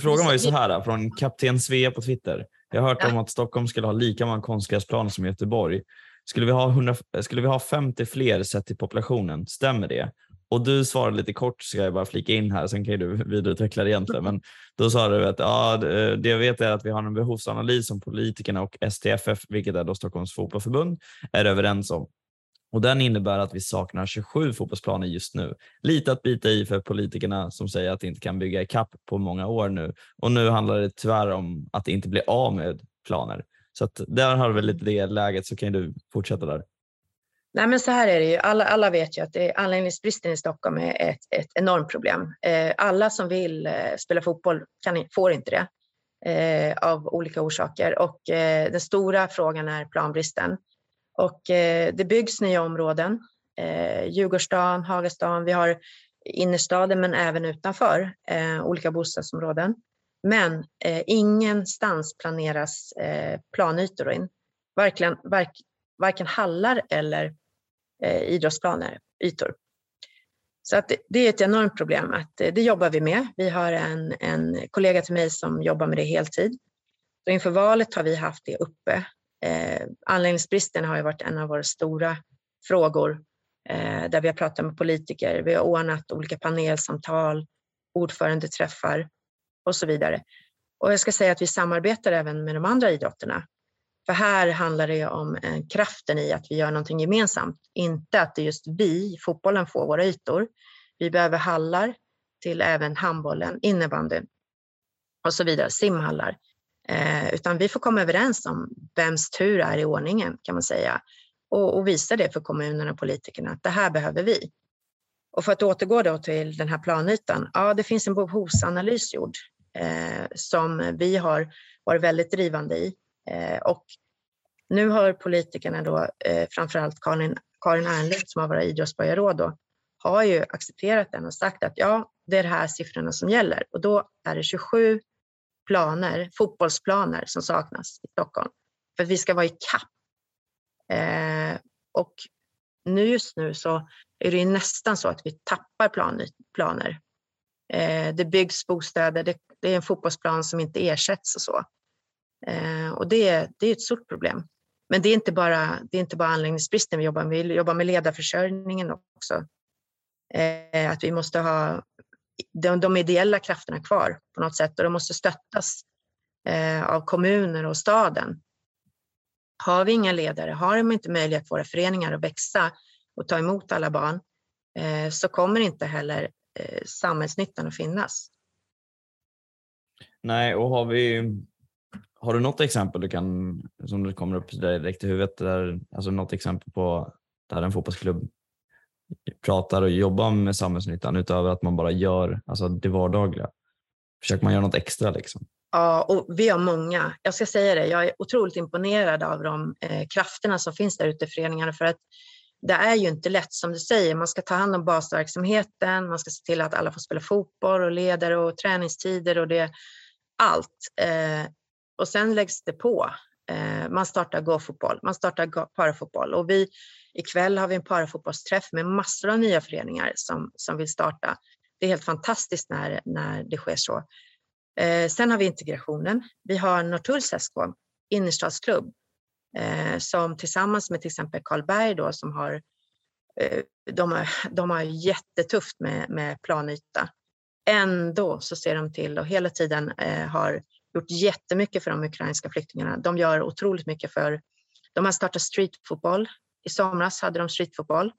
Frågan var ju så här från kapten Svea på Twitter. Jag har hört ja. om att Stockholm skulle ha lika många konstgräsplaner som Göteborg. Skulle vi, ha 100, skulle vi ha 50 fler sett till populationen? Stämmer det? Och du svarade lite kort, ska jag bara flika in här, sen kan du [laughs] vidareutveckla det egentligen. Men då sa du att ja, eh, det jag vet är att vi har en behovsanalys som politikerna och STFF, vilket är då Stockholms fotbollförbund, är överens om. Och den innebär att vi saknar 27 fotbollsplaner just nu. Lite att bita i för politikerna som säger att de inte kan bygga ikapp på många år nu. Och nu handlar det tyvärr om att inte bli av med planer. Så att där har vi lite det läget så kan du fortsätta där. Nej, men så här är det ju. Alla, alla vet ju att det, anläggningsbristen i Stockholm är ett, ett enormt problem. Eh, alla som vill eh, spela fotboll kan, får inte det eh, av olika orsaker och eh, den stora frågan är planbristen. Och eh, det byggs nya områden. Eh, Djurgårdsstaden, Hagastan, vi har innerstaden men även utanför eh, olika bostadsområden. Men eh, ingenstans planeras eh, planytor in. Varken, verk, varken hallar eller Eh, idrottsplaner, ytor. Så att det, det är ett enormt problem. Att, eh, det jobbar vi med. Vi har en, en kollega till mig som jobbar med det heltid. Så inför valet har vi haft det uppe Eh, anläggningsbristen har ju varit en av våra stora frågor eh, där vi har pratat med politiker. Vi har ordnat olika panelsamtal, ordförandeträffar och så vidare. Och jag ska säga att vi samarbetar även med de andra idrotterna. För här handlar det om eh, kraften i att vi gör någonting gemensamt. Inte att det är just vi, fotbollen, får våra ytor. Vi behöver hallar till även handbollen, innebandyn och så vidare, simhallar. Eh, utan vi får komma överens om vems tur är i ordningen kan man säga och, och visa det för kommunerna och politikerna att det här behöver vi. Och för att återgå då till den här planytan. Ja, det finns en behovsanalys gjord eh, som vi har varit väldigt drivande i Eh, och nu har politikerna då, eh, framförallt Karin, Karin Ernlund som har varit idrottsborgarråd då, har ju accepterat den och sagt att ja, det är de här siffrorna som gäller och då är det 27 planer, fotbollsplaner som saknas i Stockholm för att vi ska vara i kapp. Eh, och nu just nu så är det nästan så att vi tappar plan, planer. Eh, det byggs bostäder, det, det, är en fotbollsplan som inte ersätts och så. Eh, och det, det är ett stort problem. Men det är inte bara, det är inte bara anläggningsbristen vi jobbar med, vi jobbar med ledarförsörjningen också. Eh, att vi måste ha de, de ideella krafterna kvar på något sätt och de måste stöttas eh, av kommuner och staden. Har vi inga ledare, har de inte möjlighet för våra föreningar att växa och ta emot alla barn eh, så kommer inte heller eh, samhällsnyttan att finnas. Nej, och har vi har du något exempel du kan, som du kommer upp direkt i huvudet, där, alltså något exempel på där en fotbollsklubb pratar och jobbar med samhällsnyttan utöver att man bara gör alltså det vardagliga? Försöker man göra något extra? Liksom? Ja, och vi har många. Jag ska säga det, jag är otroligt imponerad av de eh, krafterna som finns där ute i föreningarna för att det är ju inte lätt som du säger. Man ska ta hand om basverksamheten, man ska se till att alla får spela fotboll och ledare och träningstider och det allt. Eh, och sen läggs det på. Eh, man startar gåfotboll, man startar parafotboll och vi ikväll har vi en parafotbollsträff med massor av nya föreningar som, som vill starta. Det är helt fantastiskt när, när det sker så. Eh, sen har vi integrationen. Vi har Norrtulls SK, innerstadsklubb, eh, som tillsammans med till exempel Karlberg då, som har, eh, de, har, de har jättetufft med, med planyta. Ändå så ser de till och hela tiden eh, har gjort jättemycket för de ukrainska flyktingarna. De gör otroligt mycket för, de har startat streetfotboll. I somras hade de streetfotboll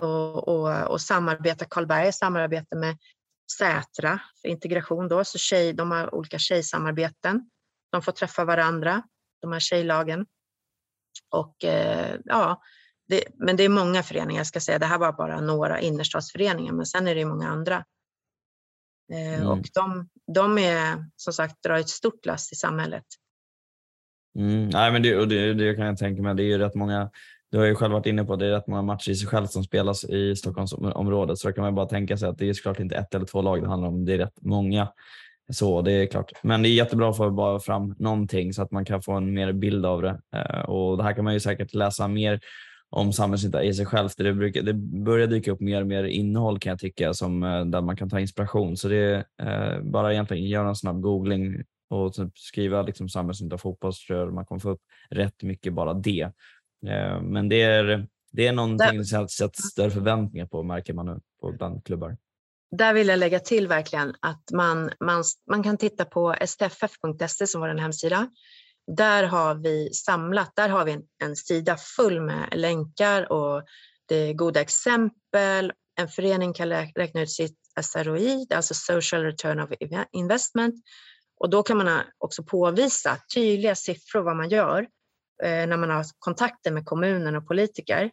och, och, och samarbetar, Karlberg samarbetar med Sätra för integration då, så tjej, de har olika tjejsamarbeten. De får träffa varandra, de här tjejlagen. Och eh, ja, det, men det är många föreningar, jag ska säga. Det här var bara några innerstadsföreningar, men sen är det många andra. Eh, mm. Och de, de är som sagt drar ett stort lass i samhället. Mm, nej, men det, och det, det kan jag tänka mig. Det är ju rätt många du har ju själv varit inne på det är rätt många matcher i sig själv som spelas i Stockholmsområdet så då kan man bara tänka sig att det är såklart inte ett eller två lag det handlar om. Det är rätt många. Så det är klart. Men det är jättebra att få bara fram någonting så att man kan få en mer bild av det. Eh, och det här kan man ju säkert läsa mer om samhällsnytta i sig självt. Det, brukar, det börjar dyka upp mer och mer innehåll kan jag tycka som, eh, där man kan ta inspiration. Så det är eh, bara egentligen göra en snabb googling och typ skriva liksom samhällsnytta fotboll så tror jag man kommer få upp rätt mycket bara det. Eh, men det är, det är någonting som sätts större förväntningar på märker man nu på bland klubbar? Där vill jag lägga till verkligen att man, man, man kan titta på stff.se som var en hemsida. Där har vi samlat, där har vi en, en sida full med länkar och det är goda exempel. En förening kan räkna ut sitt SROI, alltså Social Return of Investment. Och då kan man också påvisa tydliga siffror vad man gör eh, när man har kontakter med kommunen och politiker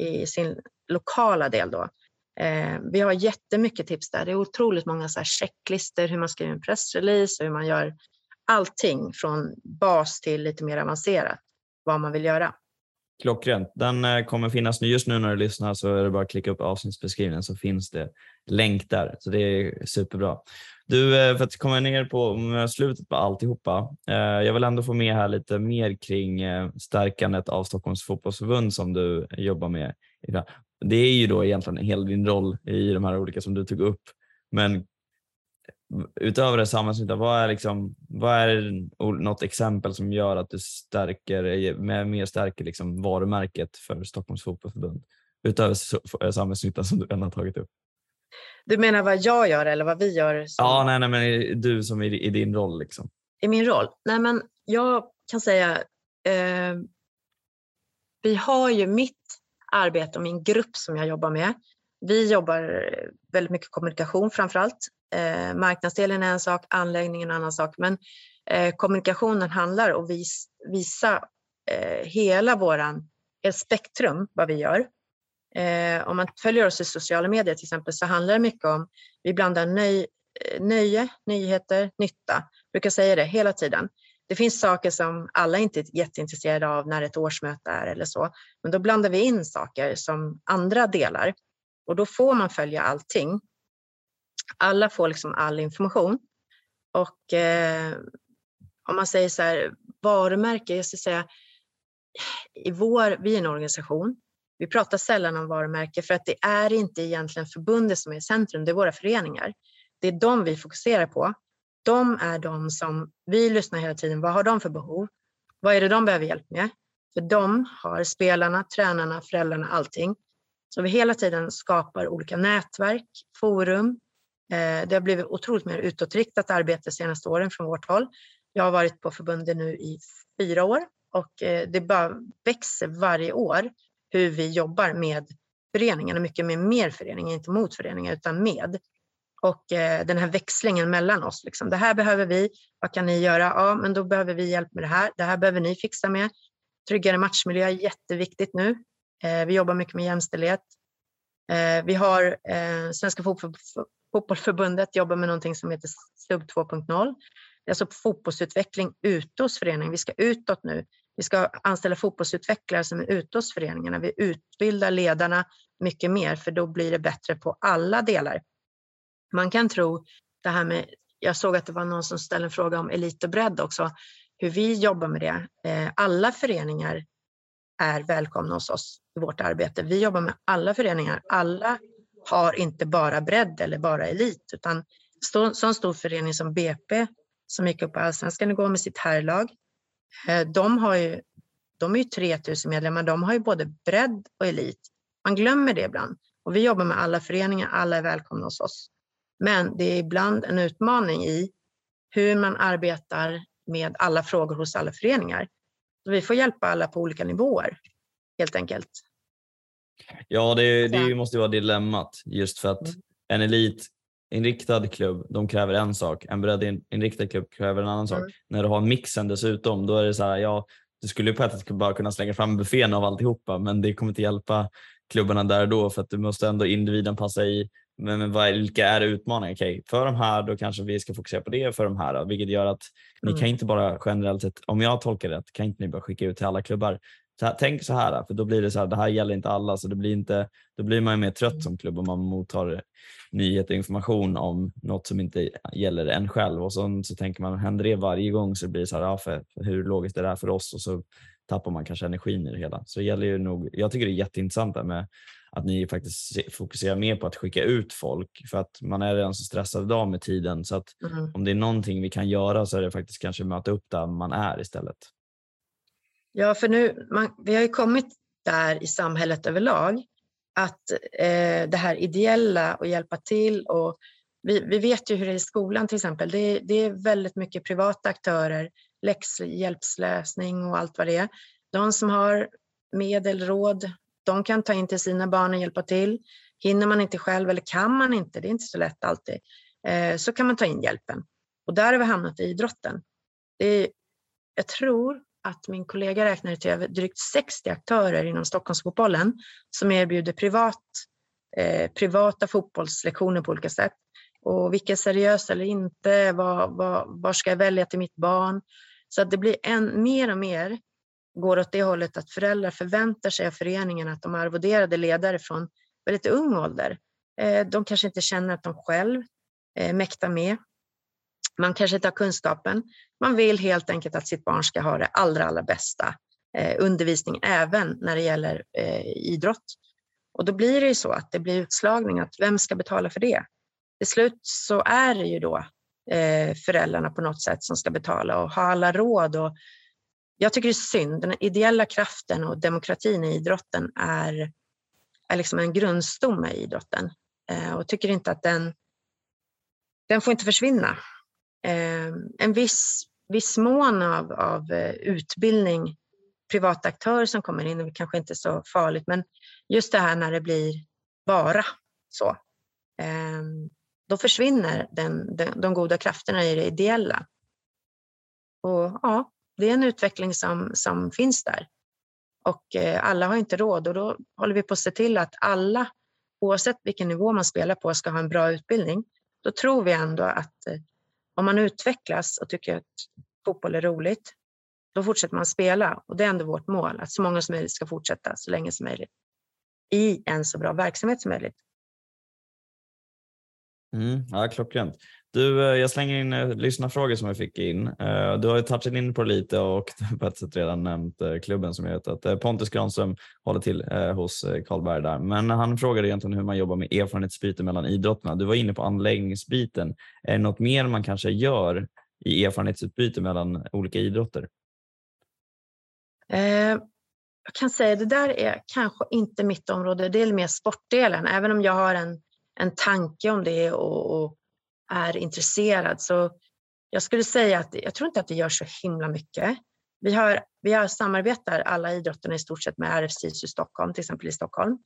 i sin lokala del. Då. Eh, vi har jättemycket tips där. Det är otroligt många så checklistor hur man skriver en pressrelease och hur man gör allting från bas till lite mer avancerat vad man vill göra. Klockrent. Den eh, kommer finnas nu. Just nu när du lyssnar så är det bara att klicka upp avsnittsbeskrivningen så finns det länk där. Så det är superbra. Du, eh, för att komma ner på slutet på alltihopa. Eh, jag vill ändå få med här lite mer kring stärkandet av Stockholms fotbollsförbund som du jobbar med. Det är ju då egentligen hela din roll i de här olika som du tog upp. Men utöver det samhällsnytta, vad är, liksom, vad är något exempel som gör att du stärker, med, mer stärker liksom varumärket för Stockholms fotbollsförbund? Utöver samhällsnytta som du redan har tagit upp. Du menar vad jag gör eller vad vi gör? Som... Ja, nej, nej, men du som i, i din roll. Liksom. I min roll? Nej, men jag kan säga eh, vi har ju mitt arbete och min grupp som jag jobbar med. Vi jobbar väldigt mycket kommunikation framför allt Eh, marknadsdelen är en sak, anläggningen en annan sak. Men eh, kommunikationen handlar om att vis, visa eh, hela våran eh, spektrum, vad vi gör. Eh, om man följer oss i sociala medier till exempel så handlar det mycket om, vi blandar nöj, eh, nöje, nyheter, nytta. Jag brukar säga det hela tiden. Det finns saker som alla inte är jätteintresserade av när ett årsmöte är eller så, men då blandar vi in saker som andra delar och då får man följa allting alla får liksom all information. Och eh, om man säger så här, varumärke, jag ska säga, i vår, vi är en organisation, vi pratar sällan om varumärke för att det är inte egentligen förbundet som är i centrum, det är våra föreningar. Det är de vi fokuserar på. De är de som vi lyssnar hela tiden, vad har de för behov? Vad är det de behöver hjälp med? För de har spelarna, tränarna, föräldrarna, allting. Så vi hela tiden skapar olika nätverk, forum, eh, det har blivit otroligt mer utåtriktat arbete de senaste åren från vårt håll. Jag har varit på förbundet nu i fyra år och eh, det bara växer varje år hur vi jobbar med föreningarna, mycket med mer föreningar, inte mot föreningar utan med. Och eh, den här växlingen mellan oss. Liksom. Det här behöver vi, vad kan ni göra? Ja, men då behöver vi hjälp med det här. Det här behöver ni fixa med. Tryggare matchmiljö är jätteviktigt nu. Eh, vi jobbar mycket med jämställdhet. Eh, vi har eh, Svenska Fotbollförbundet jobbar med någonting som heter SUB 2.0. Det är alltså fotbollsutveckling ute hos föreningen. Vi ska utåt nu. Vi ska anställa fotbollsutvecklare som är ute hos föreningarna. Vi utbildar ledarna mycket mer för då blir det bättre på alla delar. Man kan tro det här med, jag såg att det var någon som ställde en fråga om elit och bredd också, hur vi jobbar med det. Alla föreningar är välkomna hos oss i vårt arbete. Vi jobbar med alla föreningar. Alla har inte bara bredd eller bara elit, utan en så stor förening som BP som gick upp på allsvenskan igår med sitt herrlag. Eh, de, har ju, de är ju 3000 medlemmar, de har ju både bredd och elit. Man glömmer det ibland. Och vi jobbar med alla föreningar, alla är välkomna hos oss. Men det är ibland en utmaning i hur man arbetar med alla frågor hos alla föreningar. Vi får hjälpa alla på olika nivåer helt enkelt. Ja, det, det måste vara dilemmat just för att mm. en elitinriktad klubb, de kräver en sak. En breddinriktad klubb kräver en annan sak. Mm. När du har mixen dessutom, då är det så här, ja, du skulle på ett sätt bara kunna slänga fram buffén av alltihopa, men det kommer inte hjälpa klubbarna där och då för att du måste ändå individen passa i men, men vad, vilka är utmaningar? Okej, för de här då kanske vi ska fokusera på det för de här, då, vilket gör att mm. ni kan inte bara generellt sett, om jag tolkar det rätt, kan inte ni bara skicka ut till alla klubbar här, tänk så här, för då blir det så här, det här gäller inte alla, så det blir inte, då blir man ju mer trött som klubb om man mottar nyheter och information om något som inte gäller en själv och så, så tänker man, händer det varje gång så blir det så här, ja, för, för hur logiskt är det här för oss? Och så tappar man kanske energin i det hela. Så det gäller ju nog, jag tycker det är jätteintressant det med att ni faktiskt fokuserar mer på att skicka ut folk för att man är redan så stressad idag med tiden så att mm. om det är någonting vi kan göra så är det faktiskt kanske möta upp där man är istället. Ja, för nu, man, vi har ju kommit där i samhället överlag att eh, det här ideella och hjälpa till och vi, vi vet ju hur det är i skolan till exempel. Det, det är väldigt mycket privata aktörer, läxhjälpslösning och allt vad det är. De som har medel, råd, de kan ta in till sina barn och hjälpa till. Hinner man inte själv eller kan man inte, det är inte så lätt alltid, eh, så kan man ta in hjälpen. Och där har vi hamnat i idrotten. Det är, jag tror att min kollega räknade till över drygt 60 aktörer inom Stockholmsfotbollen som erbjuder privat, eh, privata fotbollslektioner på olika sätt. Och vilka är seriösa eller inte? Vad, vad, vad ska jag välja till mitt barn? Så att det blir en, mer och mer går åt det hållet att föräldrar förväntar sig av föreningen att de arvoderade ledare från väldigt ung ålder. Eh, de kanske inte känner att de själv eh, mäktar med. Man kanske inte har kunskapen. Man vill helt enkelt att sitt barn ska ha det allra, allra bästa eh, undervisning även när det gäller idrott. Och då blir det ju så att det blir utslagning, att vem ska betala för det? Till slut så är det ju då föräldrarna på något sätt som ska betala och ha alla råd och jag tycker det är synd. Den ideella kraften och demokratin i idrotten är, är liksom en grundstomme i idrotten eh, och tycker inte att den, den får inte försvinna. Eh, en viss, viss mån av, av eh, utbildning, privata aktörer som kommer in, är kanske inte så farligt, men just det här när det blir bara så, eh, då försvinner den, den, de goda krafterna i det ideella. Och ja, det är en utveckling som, som finns där. Och eh, alla har inte råd och då håller vi på att se till att alla, oavsett vilken nivå man spelar på, ska ha en bra utbildning. Då tror vi ändå att eh, om man utvecklas och tycker att fotboll är roligt, då fortsätter man spela. Och det är ändå vårt mål, att så många som möjligt ska fortsätta så länge som möjligt i en så bra verksamhet som möjligt. Mm, ja, klockrent. Du, eh, jag slänger in eh, lyssnarfrågor som jag fick in. Eh, du har ju touchat in på det lite och [laughs] på ett sätt redan nämnt eh, klubben som jag vet att Pontus Granström håller till hos Karlberg där. Men han frågade egentligen hur man jobbar med erfarenhetsbyte mellan idrotterna. Du var inne på anläggningsbiten. Är det något mer man kanske gör i erfarenhetsutbyte mellan olika idrotter? jag kan säga det där är kanske inte mitt område. Det är mer sportdelen, även om jag har en, en tanke om det och, och är intresserad. Så jag skulle säga att jag tror inte att det gör så himla mycket. Vi, har, vi har samarbetar alla idrotterna i stort sett med RFC i Stockholm, till exempel i Stockholm.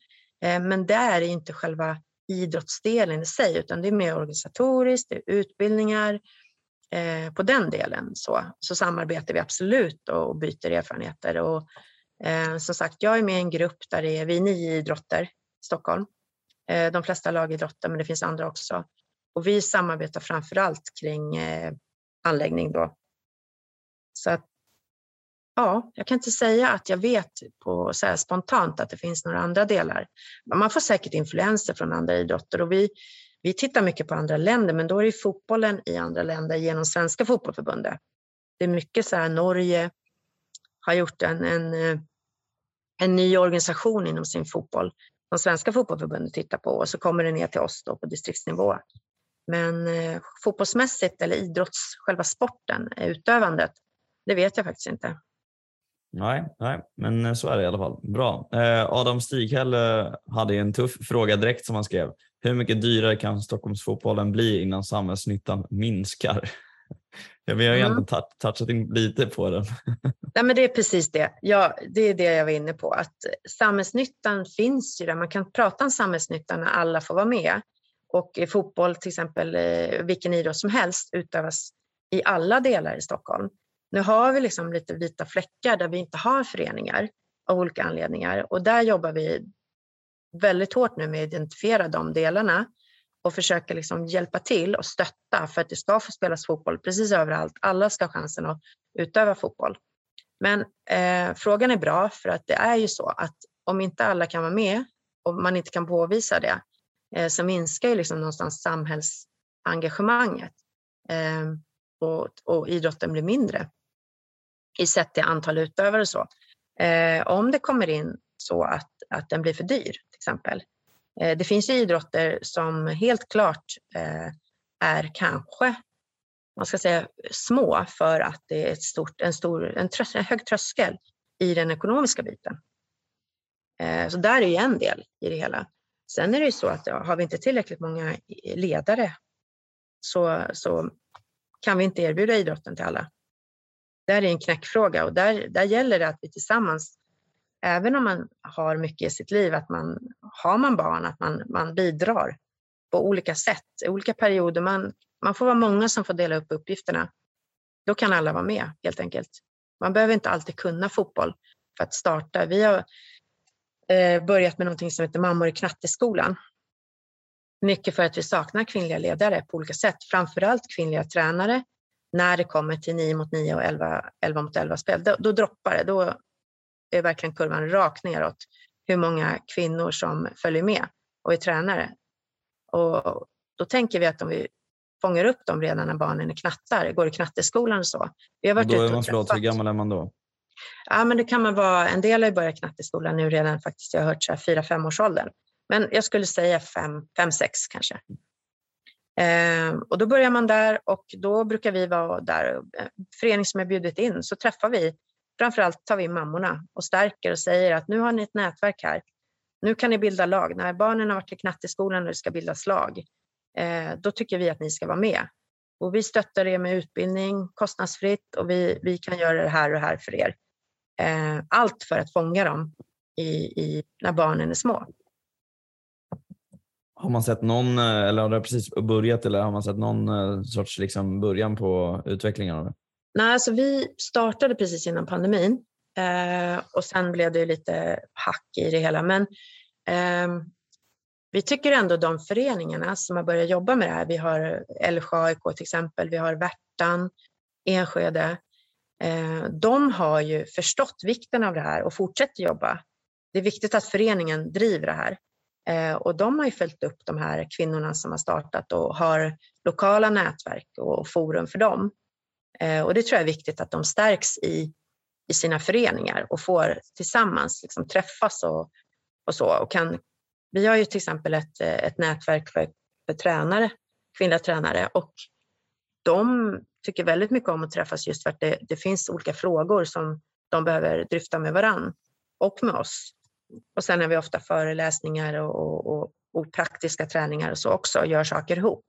Eh, men det är inte själva idrottsdelen i sig, utan det är mer organisatoriskt, det är utbildningar. Eh, på den delen så, så samarbetar vi absolut och byter erfarenheter. Och, eh, som sagt, jag är med i en grupp där det är vi nio idrotter i Stockholm. Eh, de flesta lagidrotter, men det finns andra också. Och vi samarbetar framför allt kring eh, anläggning då. Så att, ja, jag kan inte säga att jag vet på så spontant att det finns några andra delar. Man får säkert influenser från andra idrotter och vi, vi tittar mycket på andra länder, men då är det fotbollen i andra länder genom Svenska fotbollförbundet. Det är mycket så här, Norge har gjort en, en, eh, en ny organisation inom sin fotboll som Svenska fotbollförbundet tittar på och så kommer det ner till oss då på distriktsnivå. Men eh, fotbollsmässigt eller idrotts, själva sporten, utövandet, det vet jag faktiskt inte. Nej, nej, men eh, så är det i alla fall. Bra. Eh, Adam Stighäll hade en tuff fråga direkt som han skrev. Hur mycket dyrare kan Stockholmsfotbollen bli innan samhällsnyttan minskar? [laughs] Ja, vi har ju mm. touchat in lite på den. [laughs] Nej, men det är precis det. Ja, det är det jag var inne på. Att samhällsnyttan finns ju där. Man kan prata om samhällsnyttan när alla får vara med. Och fotboll, till exempel eh, vilken idrott som helst, utövas i alla delar i Stockholm. Nu har vi liksom lite vita fläckar där vi inte har föreningar av olika anledningar och där jobbar vi väldigt hårt nu med att identifiera de delarna och försöka liksom hjälpa till och stötta för att det ska få spelas fotboll precis överallt. Alla ska ha chansen att utöva fotboll. Men eh, frågan är bra för att det är ju så att om inte alla kan vara med och man inte kan påvisa det, Eh, så minskar ju liksom någonstans samhällsengagemanget eh, och, och idrotten blir mindre i sett till antal utövare och så. Eh, om det kommer in så att, att den blir för dyr till exempel. Eh, det finns ju idrotter som helt klart eh, är kanske man ska säga små för att det är ett stort, en, stor, en, trös, en hög tröskel i den ekonomiska biten. Eh, så där är ju en del i det hela. Sen är det ju så att har vi inte tillräckligt många ledare så, så kan vi inte erbjuda idrotten till alla. Där är en knäckfråga och där, där gäller det att vi tillsammans, även om man har mycket i sitt liv, att man har man barn, att man, man bidrar på olika sätt, i olika perioder. Man, man får vara många som får dela upp uppgifterna. Då kan alla vara med helt enkelt. Man behöver inte alltid kunna fotboll för att starta. Vi har börjat med någonting som heter Mammor i knatteskolan. Mycket för att vi saknar kvinnliga ledare på olika sätt, framförallt kvinnliga tränare. När det kommer till 9 mot 9 och 11, 11 mot 11 spel, då, då droppar det. Då är verkligen kurvan rakt neråt hur många kvinnor som följer med och är tränare. Och då tänker vi att om vi fångar upp dem redan när barnen är knattar, går i knatteskolan och så. Vi har varit då är man, förlåt, hur gammal är man då? Ja, men det kan man vara. En del har ju börjat knatteskolan nu redan faktiskt. Jag har hört så här 4-5 års åldern. Men jag skulle säga 5-6 kanske. Eh, och då börjar man där och då brukar vi vara där. Eh, förening som är bjudit in så träffar vi, framförallt tar vi mammorna och stärker och säger att nu har ni ett nätverk här. Nu kan ni bilda lag. När barnen har varit i knatteskolan och det ska bildas lag, eh, då tycker vi att ni ska vara med. Och vi stöttar er med utbildning kostnadsfritt och vi, vi kan göra det här och här för er. Eh, allt för att fånga dem i, i, när barnen är små. Har man sett någon, eh, eller har det precis börjat eller har man sett någon eh, sorts liksom början på utvecklingen av det? Nej, alltså vi startade precis innan pandemin eh, och sen blev det lite hack i det hela. Men eh, vi tycker ändå de föreningarna som har börjat jobba med det här, vi har Älvsjö AIK till exempel, vi har Värtan, Enskede, Eh, de har ju förstått vikten av det här och fortsätter jobba. Det är viktigt att föreningen driver det här. Eh, och de har ju följt upp de här kvinnorna som har startat och har lokala nätverk och forum för dem. Eh, och det tror jag är viktigt att de stärks i, i sina föreningar och får tillsammans liksom träffas och, och så. Och kan, vi har ju till exempel ett, ett nätverk för, för tränare, kvinnliga tränare och de tycker väldigt mycket om att träffas just för att det, det finns olika frågor som de behöver dryfta med varann och med oss. Och sen har vi ofta föreläsningar och, och, och, praktiska träningar och så också och gör saker ihop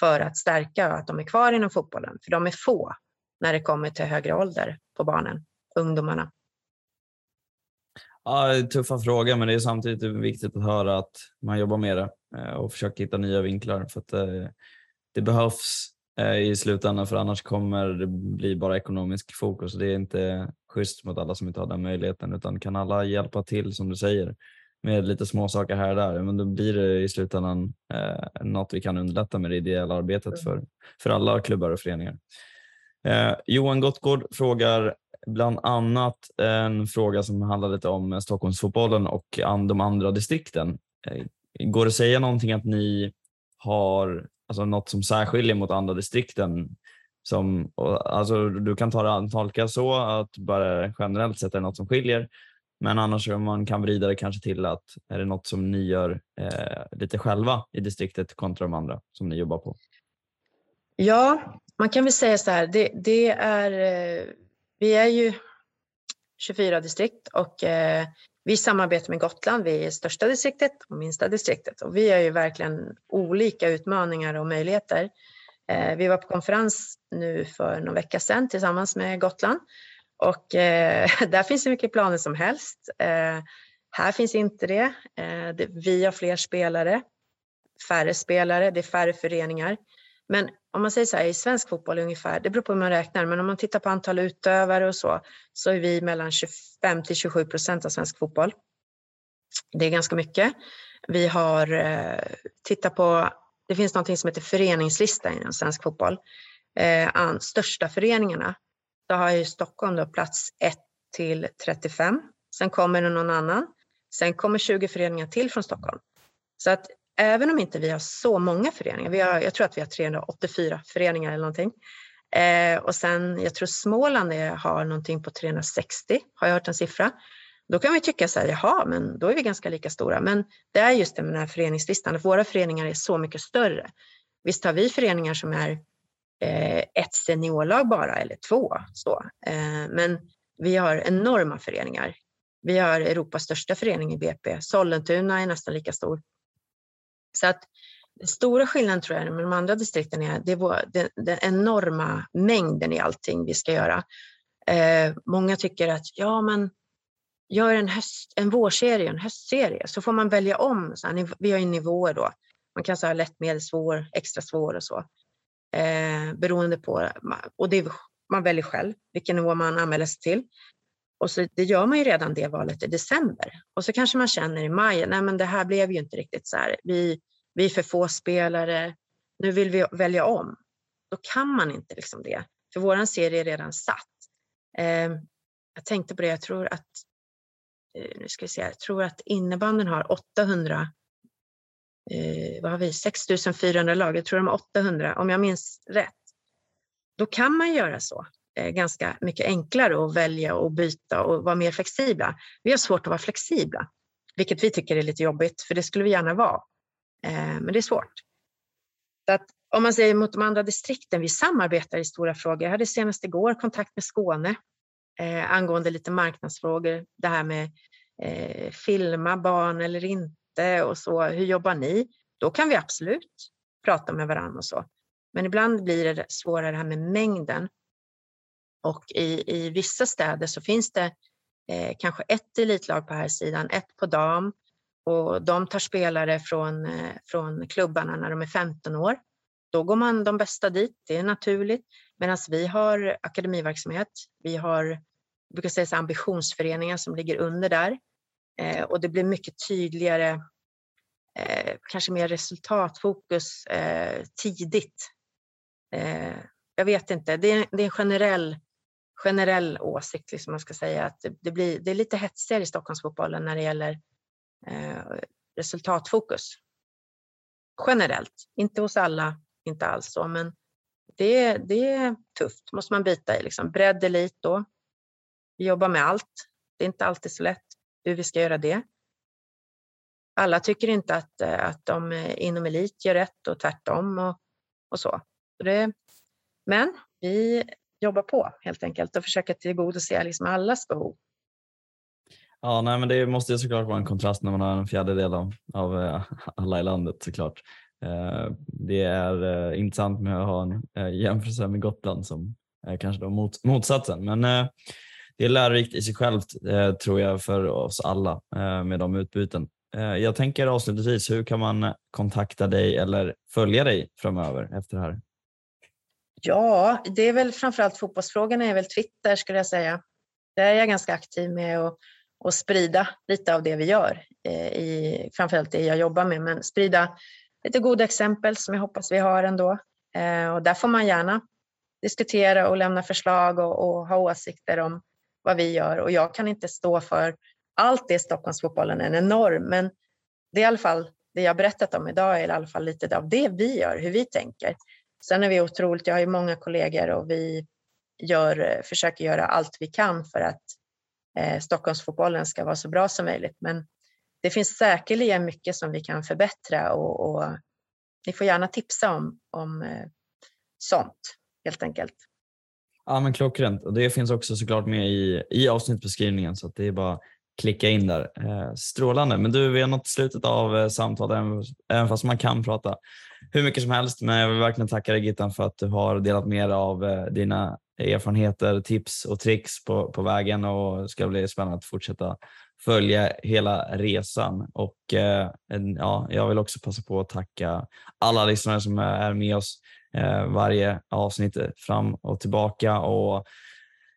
för att stärka att de är kvar inom fotbollen. För de är få när det kommer till högre ålder på barnen, ungdomarna. Ja, tuffa fråga, men det är samtidigt viktigt att höra att man jobbar med det eh, och försöker hitta nya vinklar för att eh, det behövs i slutändan för annars kommer det bli bara ekonomisk fokus det är inte schysst mot alla som inte har den möjligheten utan kan alla hjälpa till som du säger med lite små saker här och där, men då blir det i slutändan eh, något vi kan underlätta med det ideella arbetet för, för alla klubbar och föreningar. Eh, Johan Gottgård frågar bland annat en fråga som handlar lite om Stockholmsfotbollen och de andra distrikten. Eh, går det att säga någonting att ni har alltså något som särskiljer mot andra distrikten som, alltså, du kan ta det, tolka så att bara generellt sett är det något som skiljer. Men annars om man kan vrida det kanske till att är det något som ni gör eh, lite själva i distriktet kontra de andra som ni jobbar på? Ja, man kan väl säga så här. Det, det är, eh, vi är ju 24 distrikt och eh, vi samarbetar med Gotland. Vi är största distriktet och minsta distriktet och vi har ju verkligen olika utmaningar och möjligheter. Eh, vi var på konferens nu för någon vecka sedan tillsammans med Gotland och eh, [laughs] där finns det mycket planer som helst. Eh, här finns inte det. Vi har fler spelare, färre spelare, det är färre föreningar. Men om man säger så här, i svensk fotboll ungefär, det beror på hur man räknar, men om man tittar på antal utövare och så, så är vi mellan 25 till 27 procent av svensk fotboll. Det är ganska mycket. Vi har eh, tittat på det finns något som heter föreningslista inom svensk fotboll. Eh, största föreningarna, då har ju Stockholm då plats 1 till 35. Sen kommer det någon annan. Sen kommer 20 föreningar till från Stockholm. Så att även om inte vi har så många föreningar, vi har, jag tror att vi har 384 föreningar eller någonting. Eh, och sen, jag tror Småland är, har någonting på 360, har jag hört en siffra. Då kan vi tycka så här, jaha, men då är vi ganska lika stora. Men det är just det med den här föreningslistan, att våra föreningar är så mycket större. Visst har vi föreningar som är eh, ett seniorlag bara, eller två. Så. Eh, men vi har enorma föreningar Vi har Europas största förening i BP. Sollentuna är nästan lika stor. Så att den stora skillnaden tror jag med de andra distrikten är det är den, den enorma mängden i allting vi ska göra. Eh, många tycker att ja, men gör en, höst, en vårserie, en höstserie, så får man välja om. Så här, vi har ju nivåer då. Man kan säga lätt, medel svår, extra svår och så. Eh, beroende på, och det, man väljer själv vilken nivå man anmäler sig till. Och så, det gör man ju redan det valet i december. Och så kanske man känner i maj, nej men det här blev ju inte riktigt så här. Vi, vi är för få spelare, nu vill vi välja om. Då kan man inte liksom det, för vår serie är redan satt. Eh, jag tänkte på det, jag tror att eh, nu ska vi se, jag tror att innebanden har 800 eh, vad har vi, 6400 lag, jag tror de har 800 om jag minns rätt. Då kan man göra så Eh, ganska mycket enklare att välja och byta och vara mer flexibla. Vi har svårt att vara flexibla, vilket vi tycker är lite jobbigt, för det skulle vi gärna vara. Eh, men det är svårt. Så att om man säger mot de andra distrikten, vi samarbetar i stora frågor. Jag hade senast igår kontakt med Skåne eh, angående lite marknadsfrågor. Det här med eh, filma barn eller inte och så. Hur jobbar ni? Då kan vi absolut prata med varandra och så. Men ibland blir det svårare det här med mängden. Och i, i vissa städer så finns det eh, kanske ett elitlag på här sidan, ett på dam och de tar spelare från, eh, från klubbarna när de är 15 år. Då går man de bästa dit, det är naturligt. Medan vi har akademiverksamhet, vi har brukar säga så ambitionsföreningar som ligger under där. Eh, och det blir mycket tydligare, eh, kanske mer resultatfokus eh, tidigt. Eh, jag vet inte, det är, det är en generell, generell åsikt, liksom man ska säga, att det, det, blir, det är lite hetsigare i Stockholmsfotbollen när det gäller Eh, resultatfokus. Generellt, inte hos alla, inte alls så, men det, det är tufft, måste man bita i. Liksom. Bredd, elit då. Vi jobbar med allt. Det är inte alltid så lätt hur vi ska göra det. Alla tycker inte att, eh, att de inom elit gör rätt och tvärtom och, och så. Det, men vi jobba på helt enkelt och försöka tillgodose liksom allas behov. Ja, nej, men det måste ju såklart vara en kontrast när man har en fjärdedel av, av eh, alla i landet såklart. Eh, det är eh, intressant med att ha en jämförelse med Gotland som är kanske då mot, motsatsen. Men det är lärorikt i sig självt tror jag för oss alla med de utbyten. Jag tänker avslutningsvis, hur kan man kontakta dig eller följa dig framöver efter det här? Ja, det är väl framförallt fotbollsfrågorna är väl Twitter skulle jag säga. Där är jag ganska aktiv med att och sprida lite av det vi gör, eh, i, framförallt det jag jobbar med, men sprida lite goda exempel som jag hoppas vi har ändå. Eh, och där får man gärna diskutera och lämna förslag och, och ha åsikter om vad vi gör. Och jag kan inte stå för allt det Stockholmsfotbollen är en enorm, men det är i alla fall det jag berättat om idag är i alla fall lite av det vi gör, hur vi tänker. Sen är vi otroligt, jag har ju många kollegor och vi gör, eh, försöker göra allt vi kan för att eh, Stockholmsfotbollen ska vara så bra som möjligt. Men det finns säkerligen mycket som vi kan förbättra och, och ni får gärna tipsa om, om eh, sånt helt enkelt. Ja men klockrent och det finns också såklart med i, i avsnittbeskrivningen så att det är bara klicka in där. Eh, strålande, men du vi har nått slutet av eh, samtalet även, även fast man kan prata hur mycket som helst. Men jag vill verkligen tacka dig Gittan för att du har delat med dig av eh, dina erfarenheter, tips och tricks på, på vägen och det ska bli spännande att fortsätta följa hela resan. Och eh, ja, jag vill också passa på att tacka alla lyssnare som är med oss eh, varje avsnitt fram och tillbaka. Och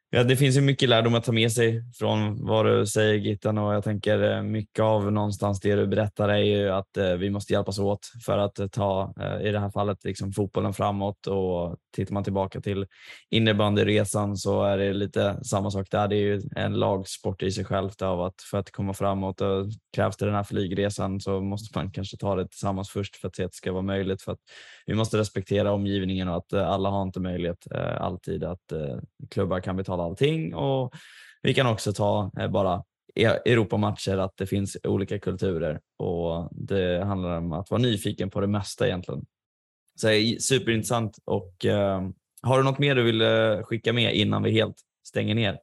Ja, det finns ju mycket lärdom att ta med sig från vad du säger Gittan och jag tänker eh, mycket av någonstans det du berättar är ju att eh, vi måste hjälpas åt för att eh, ta i det här fallet liksom fotbollen framåt och tittar man tillbaka till innebandyresan så är det lite samma sak där. Det är ju en lagsport i sig självt av att för att komma framåt och krävs det den här flygresan så måste man kanske ta det tillsammans först för att se att det ska vara möjligt för att vi måste respektera omgivningen och att eh, alla har inte möjlighet eh, alltid att eh, klubbar kan betala allting och vi kan också ta bara e-, Europamatcher, att det finns olika kulturer och det handlar om att vara nyfiken på det mesta egentligen. Så det är superintressant och har du något mer du vill skicka med innan vi helt stänger ner?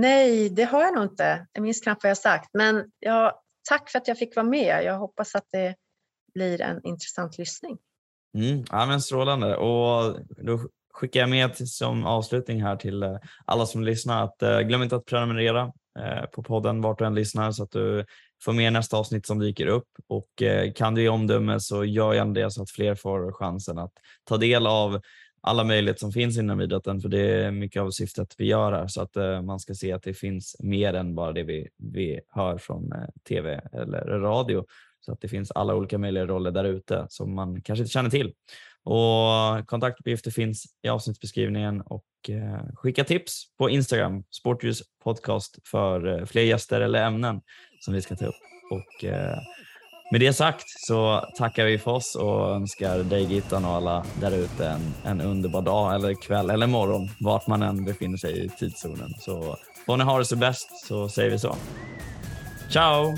Nej, det har jag nog inte. Jag minns knappt vad jag sagt. Men ja, tack för att jag fick vara med. Jag hoppas att det blir en intressant lyssning. Mm, ja, men strålande. Och då skickar jag med som avslutning här till eh, alla som lyssnar att eh, glöm inte att prenumerera eh, på podden vart du än lyssnar så att du får med nästa avsnitt som dyker upp och eh, kan du ge omdöme så gör gärna det så att fler får chansen att ta del av alla möjligheter som finns inom idrotten för det är mycket av syftet vi gör här så att eh, man ska se att det finns mer än bara det vi, vi hör från eh, tv eller radio så att det finns alla olika möjliga roller där ute som man kanske inte känner till. Och kontaktuppgifter finns i avsnittsbeskrivningen och eh, skicka tips på Instagram, Sportljus podcast för fler gäster eller ämnen som vi ska ta upp. Och eh, med det sagt så tackar vi för oss och önskar dig Gittan och alla där ute en, en underbar dag eller kväll eller morgon vart man än befinner sig i tidszonen. Så får ni ha det så bäst så säger vi så. Ciao!